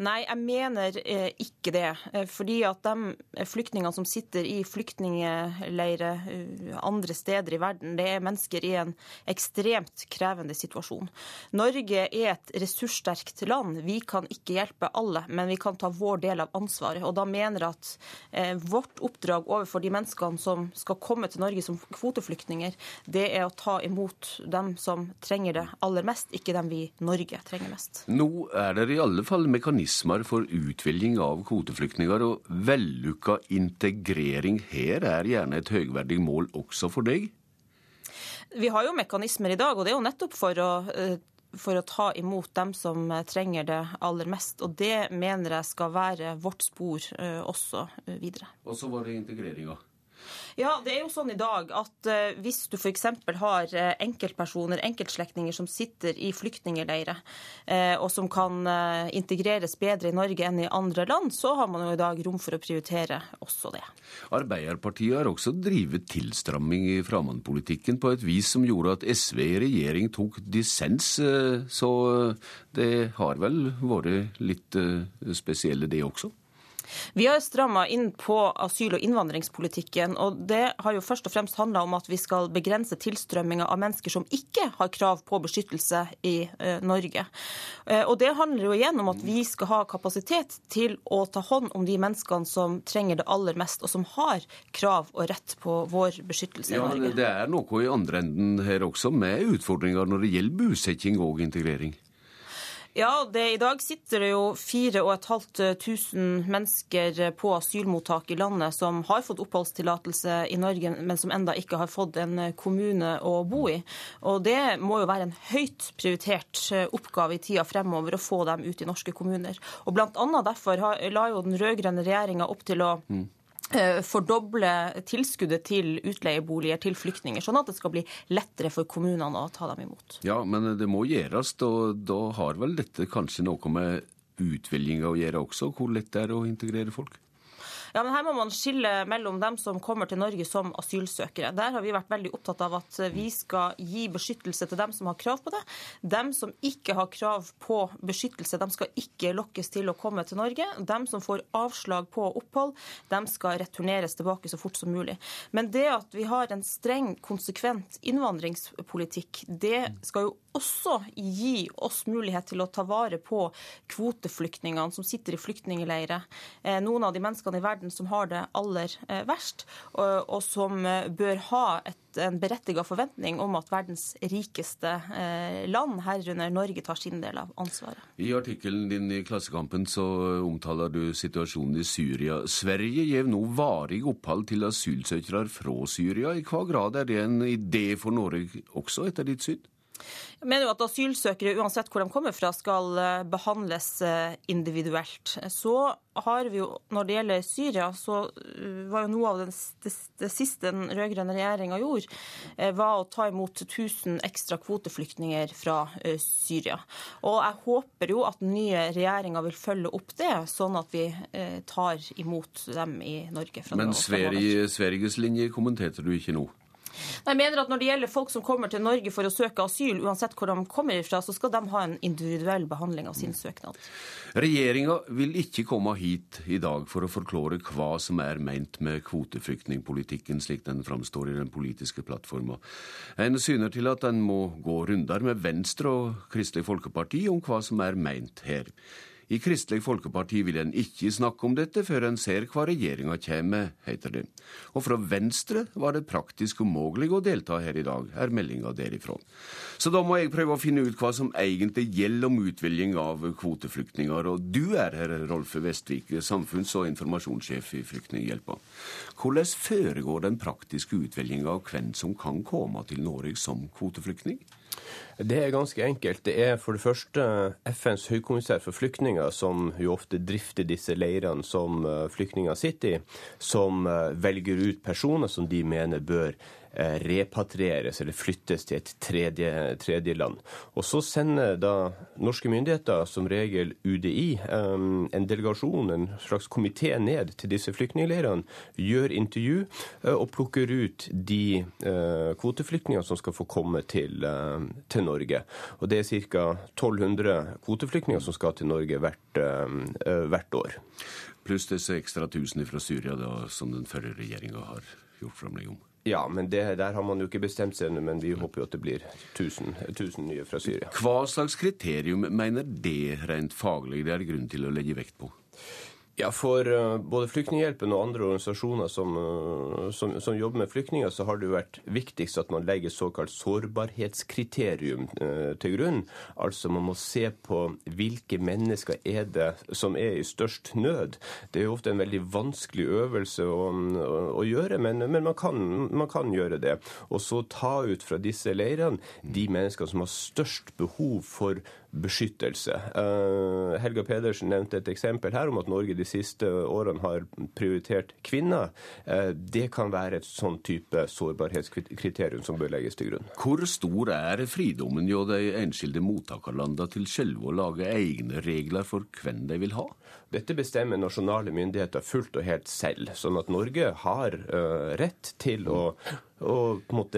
Nei, jeg mener eh, ikke det. Eh, fordi at de flyktningene som sitter i flyktningleirer uh, andre steder i verden, det er mennesker i en ekstremt krevende situasjon. Norge er et ressurssterkt land. Vi kan ikke hjelpe alle, men vi kan ta vår del av ansvaret. Og da mener jeg at eh, vårt oppdrag overfor de menneskene som skal komme til Norge som kvoteflyktninger, det er å ta imot dem som trenger det aller mest, ikke dem vi Norge trenger mest. Nå er det i alle fall mekanismer for utvelging av kvoteflyktninger, og vellykka integrering her er gjerne et høyverdig mål også for deg? Vi har jo mekanismer i dag, og det er jo nettopp for å eh, for å ta imot dem som trenger det aller mest. Og det mener jeg skal være vårt spor uh, også uh, videre. Og så var det integreringa. Ja, det er jo sånn i dag at uh, hvis du f.eks. har uh, enkeltpersoner, enkeltslektninger som sitter i flyktningleirer, uh, og som kan integreres bedre i Norge enn i andre land, så har man jo i dag rom for å prioritere også det. Arbeiderpartiet har også drivet tilstramming i framandpolitikken på et vis som gjorde at SV i regjering tok dissens, så det har vel vært litt spesielle det også? Vi har stramma inn på asyl- og innvandringspolitikken. og Det har jo først og fremst handla om at vi skal begrense tilstrømminga av mennesker som ikke har krav på beskyttelse i uh, Norge. Uh, og Det handler jo igjen om at vi skal ha kapasitet til å ta hånd om de menneskene som trenger det aller mest, og som har krav og rett på vår beskyttelse ja, i Norge. Det er noe i andre enden her også, med utfordringer når det gjelder bosetting og integrering. Ja, det, I dag sitter det jo 4500 mennesker på asylmottak i landet som har fått oppholdstillatelse i Norge, men som enda ikke har fått en kommune å bo i. Og Det må jo være en høyt prioritert oppgave i tida fremover å få dem ut i norske kommuner. Og Blant annet derfor la jo den rød-grønne regjeringa opp til å mm Eh, fordoble tilskuddet til utleieboliger til flyktninger, sånn at det skal bli lettere for kommunene å ta dem imot. Ja, men det må gjøres, og da har vel dette kanskje noe med utvelginga å gjøre også, hvor lett det er å integrere folk? Ja, men Her må man skille mellom dem som kommer til Norge som asylsøkere. Der har vi vært veldig opptatt av at vi skal gi beskyttelse til dem som har krav på det. Dem som ikke har krav på beskyttelse, dem skal ikke lokkes til å komme til Norge. Dem som får avslag på opphold, dem skal returneres tilbake så fort som mulig. Men det at vi har en streng, konsekvent innvandringspolitikk, det skal jo også gi oss mulighet til å ta vare på kvoteflyktningene som sitter i flyktningleirer. Eh, noen av de menneskene i verden som har det aller eh, verst, og, som bør ha et en berettiget forventning om at verdens rikeste land, herunder Norge, tar sin del av ansvaret. I artikkelen din i Klassekampen så omtaler du situasjonen i Syria. Sverige gir nå varig opphold til asylsøkere fra Syria. I hva grad er det en idé for Norge også, etter ditt syn? Jeg mener jo at asylsøkere, uansett hvor de kommer fra, skal eh, behandles eh, individuelt. Så har vi jo, Når det gjelder Syria, så eh, var jo noe av det, det, det siste den rød-grønne regjeringa gjorde, var å ta imot 1000 ekstra kvoteflyktninger fra Syria. Og jeg håper jo at den nye regjeringa vil følge opp det, sånn at vi tar imot dem i Norge. Men Sverige, Sveriges linje kommenterte du ikke nå? Jeg mener at Når det gjelder folk som kommer til Norge for å søke asyl, uansett hvor de kommer ifra, så skal de ha en individuell behandling av sin søknad. Regjeringa vil ikke komme hit i dag for å forklare hva som er meint med kvoteflyktningpolitikken slik den framstår i den politiske plattforma. En syner til at en må gå runder med Venstre og Kristelig Folkeparti om hva som er meint her. I Kristelig Folkeparti vil en ikke snakke om dette før en ser hva regjeringa kommer heter det. Og fra Venstre var det praktisk umulig å delta her i dag, er meldinga derifra. Så da må jeg prøve å finne ut hva som egentlig gjelder om utvelging av kvoteflyktninger. Og du er her, Rolfe Vestvik, samfunns- og informasjonssjef i Flyktninghjelpa. Hvordan foregår den praktiske utvelginga av hvem som kan komme til Norge som kvoteflyktning? Det er ganske enkelt. Det er for det første FNs høykommissær for flyktninger, som jo ofte drifter disse leirene som eh, flyktninger sitter i, som eh, velger ut personer som de mener bør repatrieres eller flyttes til et tredje, tredje, land. Og så sender da norske myndigheter, som regel UDI, eh, en delegasjon, en slags komité, ned til disse flyktningleirene, gjør intervju eh, og plukker ut de kvoteflyktningene som skal få komme til, til Norge. Og det er ca. 1200 kvoteflyktninger som skal til Norge hvert, hvert år. Pluss disse ekstra tusen fra Syria da, som den forrige regjeringa har gjort framlegg om. Ja, men det, der har man jo ikke bestemt seg ennå. Men vi håper jo at det blir 1000, 1000 nye fra Syria. Hva slags kriterium mener det rent faglig det er grunn til å legge vekt på? Ja, For uh, både Flyktninghjelpen og andre organisasjoner som, uh, som, som, jobber med flyktninger, så har det jo vært viktigst at man legger såkalt sårbarhetskriterium uh, til grunn. Altså man må se på hvilke mennesker er det som er i størst nød. Det er jo ofte en veldig vanskelig øvelse å, å, gjøre, men, men man, kan, man, kan, gjøre det. Og så ta ut fra disse leirene de menneskene som har størst behov for beskyttelse. Helga Pedersen nevnte et eksempel her om at Norge de siste årene har prioritert kvinner. Uh, det kan være et sånn type sårbarhetskriterium som bør legges til grunn. Hvor stor er fridommen hjå de enskilde mottakerlandene til selv å lage egne regler for hvem de vil ha? Dette bestemmer nasjonale myndigheter fullt og helt selv. Sånn at Norge har uh, rett til å å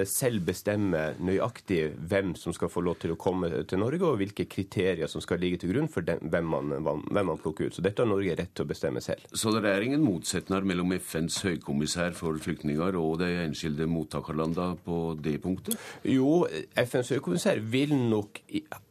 selv bestemme nøyaktig hvem som skal få lov til å komme til Norge, og hvilke kriterier som skal ligge til grunn for den, hvem, man, hvem, man, plukker ut. Så dette har Norge rett til å bestemme selv. Så det er ingen motsetninger mellom FNs høykommissær for flyktninger og de enskilde mottakerlandene på det punktet? Jo, FNs høykommissær vil nok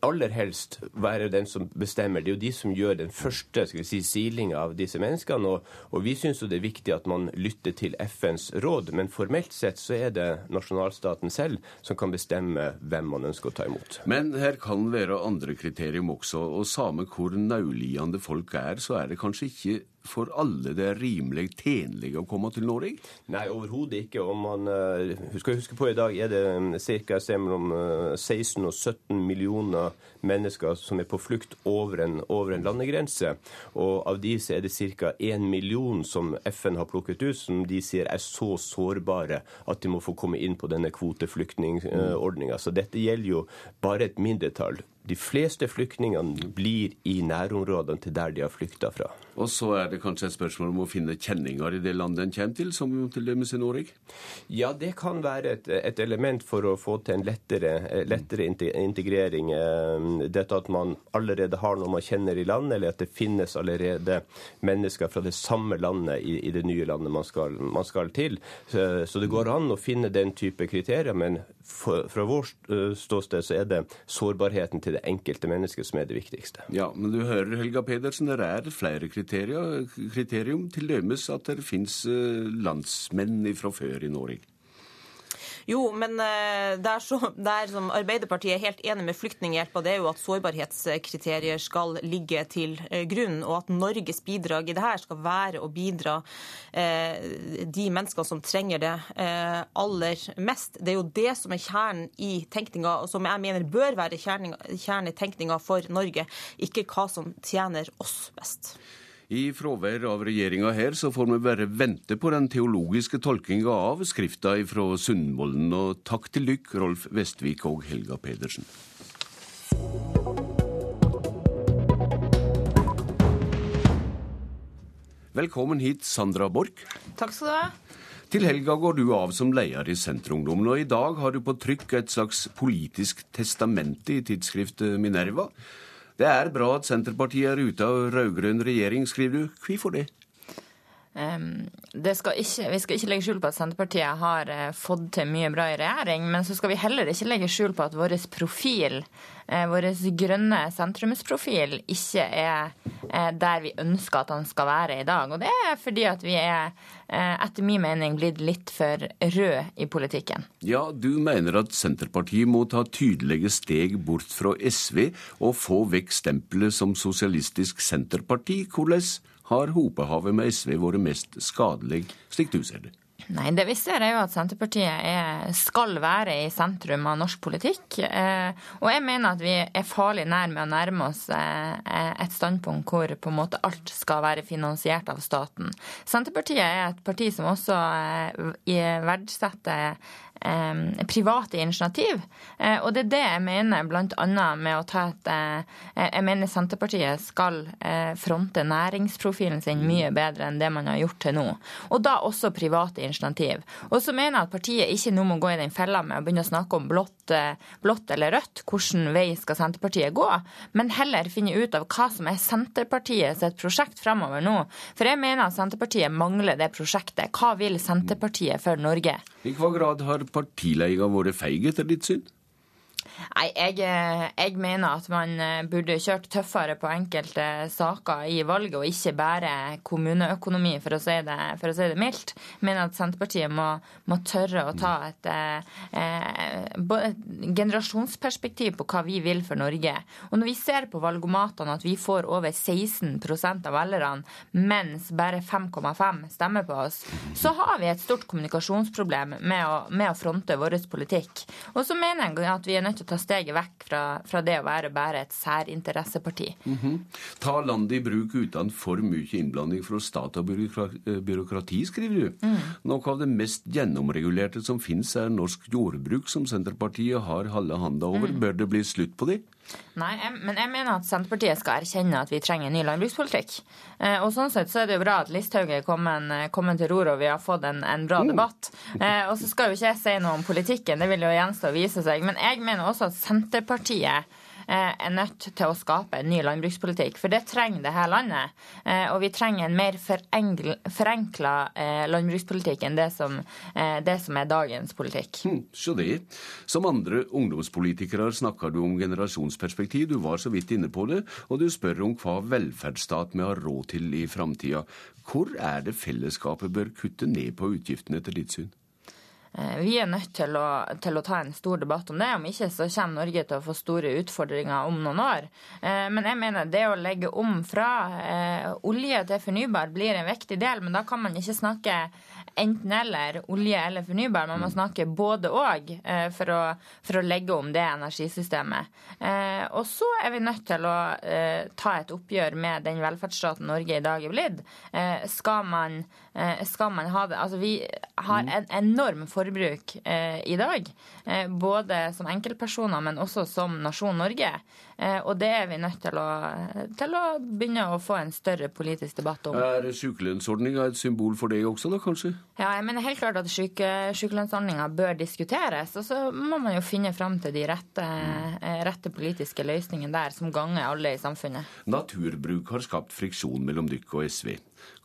aller helst være den som bestemmer. Det er jo de som gjør den første skal vi si, silinga av disse menneskene. Og, og vi syns det er viktig at man lytter til FNs råd, men formelt sett så er det nasjonalstaten selv som kan bestemme hvem man ønsker å ta imot. Men her kan være andre kriterium også, og samme hvor naulidende folk er, så er det kanskje ikke for alle det er rimelig tjenlig å komme til Norge? Nei, overhodet ikke. Om man uh, skal huske på i dag er det um, ca. mellom 16 og 17 millioner mennesker som er på flukt over en, over en landegrense. Og av de så er det ca. 1 million som FN har plukket ut, som de sier er så sårbare at de må få komme inn på denne kvoteflyktningordninga. Så dette gjelder jo bare et mindretall. De fleste flyktningene blir i nærområdene til der de har flykta fra. Og så er det kanskje et spørsmål om å finne kjenninger i det landet en kommer til, som til dømes i Norge? Ja, det kan være et, et, element for å få til en lettere, lettere integrering. Dette at man allerede har noe man kjenner i landet, eller at det finnes allerede mennesker fra det samme landet i, i det nye landet man skal, man skal til. Så, så, det går an å finne den type kriterier, men fra vårt ståsted så er det sårbarheten til det enkelte mennesket som er det viktigste. Ja, men du hører Helga Pedersen, det er flere kriterier, kriterium, til dømes at det finnes eh, landsmenn fra før i Norge. Jo, men eh, det er, så, det er som Arbeiderpartiet er helt enig med Flyktninghjelpa, det er jo at sårbarhetskriterier skal ligge til eh, grunn, og at Norges bidrag i det her skal være å bidra eh, de menneskene som trenger det eh, aller mest. Det er jo det som er kjernen i tenkninga, og som jeg mener bør være kjernen i tenkninga for Norge, ikke hva som tjener oss best. I fravær av regjeringa her, så får vi bare vente på den teologiske tolkinga av skrifta fra Sundvolden. Og takk til dykk, Rolf Vestvik og Helga Pedersen. Velkommen hit, Sandra Borch. Takk skal du ha. Til helga går du av som leder i Senterungdommen, og i dag har du på trykk et slags politisk testamente i tidsskriftet Minerva. Det er bra at Senterpartiet er ute av rød-grønn regjering, skriver du. Hvorfor det? Skal ikke, vi skal ikke legge skjul på at Senterpartiet har uh, fått til mye bra i regjering, men så skal vi heller ikke legge skjul på at vår profil, uh, vår grønne sentrumsprofil, ikke er uh, der vi ønsker at den skal være i dag. Og det er fordi at vi er, etter min mening, blitt litt for røde i politikken. Ja, du mener at Senterpartiet må ta tydelige steg bort fra SV og få vekk stempelet som Sosialistisk Senterparti. Hvordan har hopehavet med SV vært mest skadelig, slik du ser det? Nei, Det vi ser er jo at Senterpartiet er, skal være i sentrum av norsk politikk. Eh, og jeg mener at vi er farlig nær med å nærme oss eh, et standpunkt hvor på en måte alt skal være finansiert av staten. Senterpartiet er et parti som også eh, verdsetter eh, private initiativ. Eh, og det er det jeg mener bl.a. med å ta et eh, Jeg mener Senterpartiet skal eh, fronte næringsprofilen sin mye bedre enn det man har gjort til nå. Og da også private initiativ. Og så mener jeg at partiet ikke nå må gå i den fella med å begynne å snakke om blått, blått eller rødt. Hvilken vei skal Senterpartiet gå? Men heller finne ut av hva som er Senterpartiet sitt prosjekt fremover nå. For jeg mener at Senterpartiet mangler det prosjektet. Hva vil Senterpartiet for Norge? I hva grad har partileier vært feig, etter ditt syn? Nei, jeg, eh, jeg, mener at man eh, burde kjørt tøffere på enkelte saker i valget, og ikke bare kommuneøkonomi, for å si det, å si det mildt. Mener at Senterpartiet må, må tørre å ta et, eh, et, generasjonsperspektiv på hva vi vil for Norge. Og når vi ser på valgomatene at vi får over 16% av velgerne, mens bare 5,5 stemmer på oss, så har vi et stort kommunikasjonsproblem med å, med å fronte vår politikk. Og så mener jeg at vi er nødt å ta steget vekk fra, fra det å være bare et særinteresseparti. Mm -hmm. Ta landet i bruk uten for mye innblanding fra stat og byråkrati, skriver du. Mm. Noe av det mest gjennomregulerte som finnes, er norsk jordbruk, som Senterpartiet har halve handa over. Mm. Bør det bli slutt på det? Nei, jeg, men jeg mener at Senterpartiet skal erkjenne at vi trenger en ny landbrukspolitikk. Eh, og sånn sett så er det jo bra at Listhaug er kommet, kommet til ror og vi har fått en, en bra mm. debatt. Eh, og så skal jo ikke jeg si noe om politikken, det vil jo gjenstå å vise seg. Men jeg mener også at Senterpartiet eh, er nødt til å skape en ny landbrukspolitikk. For det trenger det her landet. Eh, og vi trenger en mer forenkla eh, landbrukspolitikk enn det som, det som, er dagens politikk. Hm, så det. Som andre ungdomspolitikere snakker du om generasjonsperspektiv. Du var så vidt inne på det. Og du spør om hva velferdsstat vi har råd til i framtida. Hvor er det fellesskapet bør kutte ned på utgiftene, etter ditt syn? Eh, vi er nødt til å, til å, ta en stor debatt om det. Om ikke så kommer Norge til å få store utfordringer om noen år. Eh, men jeg mener det å legge om fra eh, olje til fornybar blir en viktig del. Men da kan man ikke snakke enten-eller, olje eller fornybar. Man må mm. snakke både og for, for, å legge om det energisystemet. Og så er vi nødt til å ta et oppgjør med den velferdsstaten Norge i dag er blitt. Skal man, skal man ha det Altså vi har mm. en enorm forbruk eh, i dag. Eh, både som enkeltpersoner, men også som nasjon Norge. Eh, og det er vi nødt til å, til å begynne å få en større politisk debatt om. Er sykelønnsordninga et symbol for det også, da kanskje? Ja, jeg mener helt klart at syke, sykelønnsordninga bør diskuteres. Og så må man jo finne fram til de rette, eh, rette politiske løsningene der, som ganger alle i samfunnet. Naturbruk har skapt friksjon mellom dykk og SV.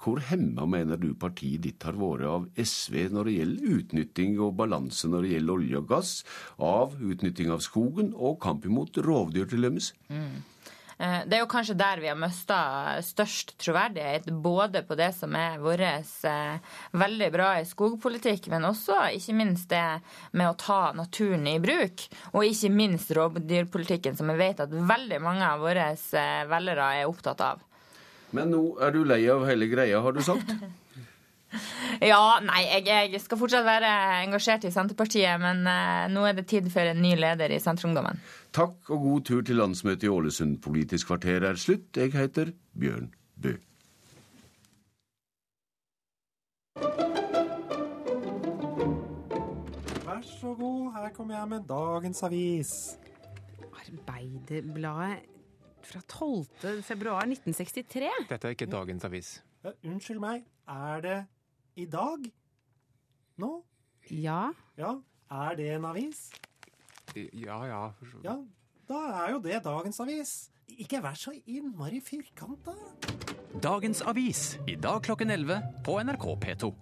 Hvor hemma mener du partiet ditt har vært av SV når det gjelder utnytting og balanse når det gjelder olje og gass, av utnytting av skogen og kamp imot rovdyr til dømes? Mm. Eh, det er jo kanskje der vi har mista størst troverdighet, både på det som er vår eh, veldig bra i skogpolitikk, men også ikke minst det med å ta naturen i bruk. Og ikke minst rovdyrpolitikken, som vi vet at veldig mange av våre eh, velgere er opptatt av. Men nå er du lei av hele greia, har du sagt? ja, nei, jeg, jeg, skal fortsatt være engasjert i Senterpartiet, men uh, nå er det tid for en ny leder i Senterungdommen. Takk og god tur til landsmøtet i Ålesund. Politisk kvarter er slutt. Jeg heter Bjørn Bø. Vær så god, her kommer jeg med dagens avis. Arbeiderbladet fra 12. februar 1963. Dette er ikke dagens avis. Ja, unnskyld meg, er det i dag? Nå? Ja. Ja, er det en avis? Ja, ja. Ja, da er jo det dagens avis. Ikke vær så innmari firkanta. Dagens avis, i dag klokken 11 på NRK P2.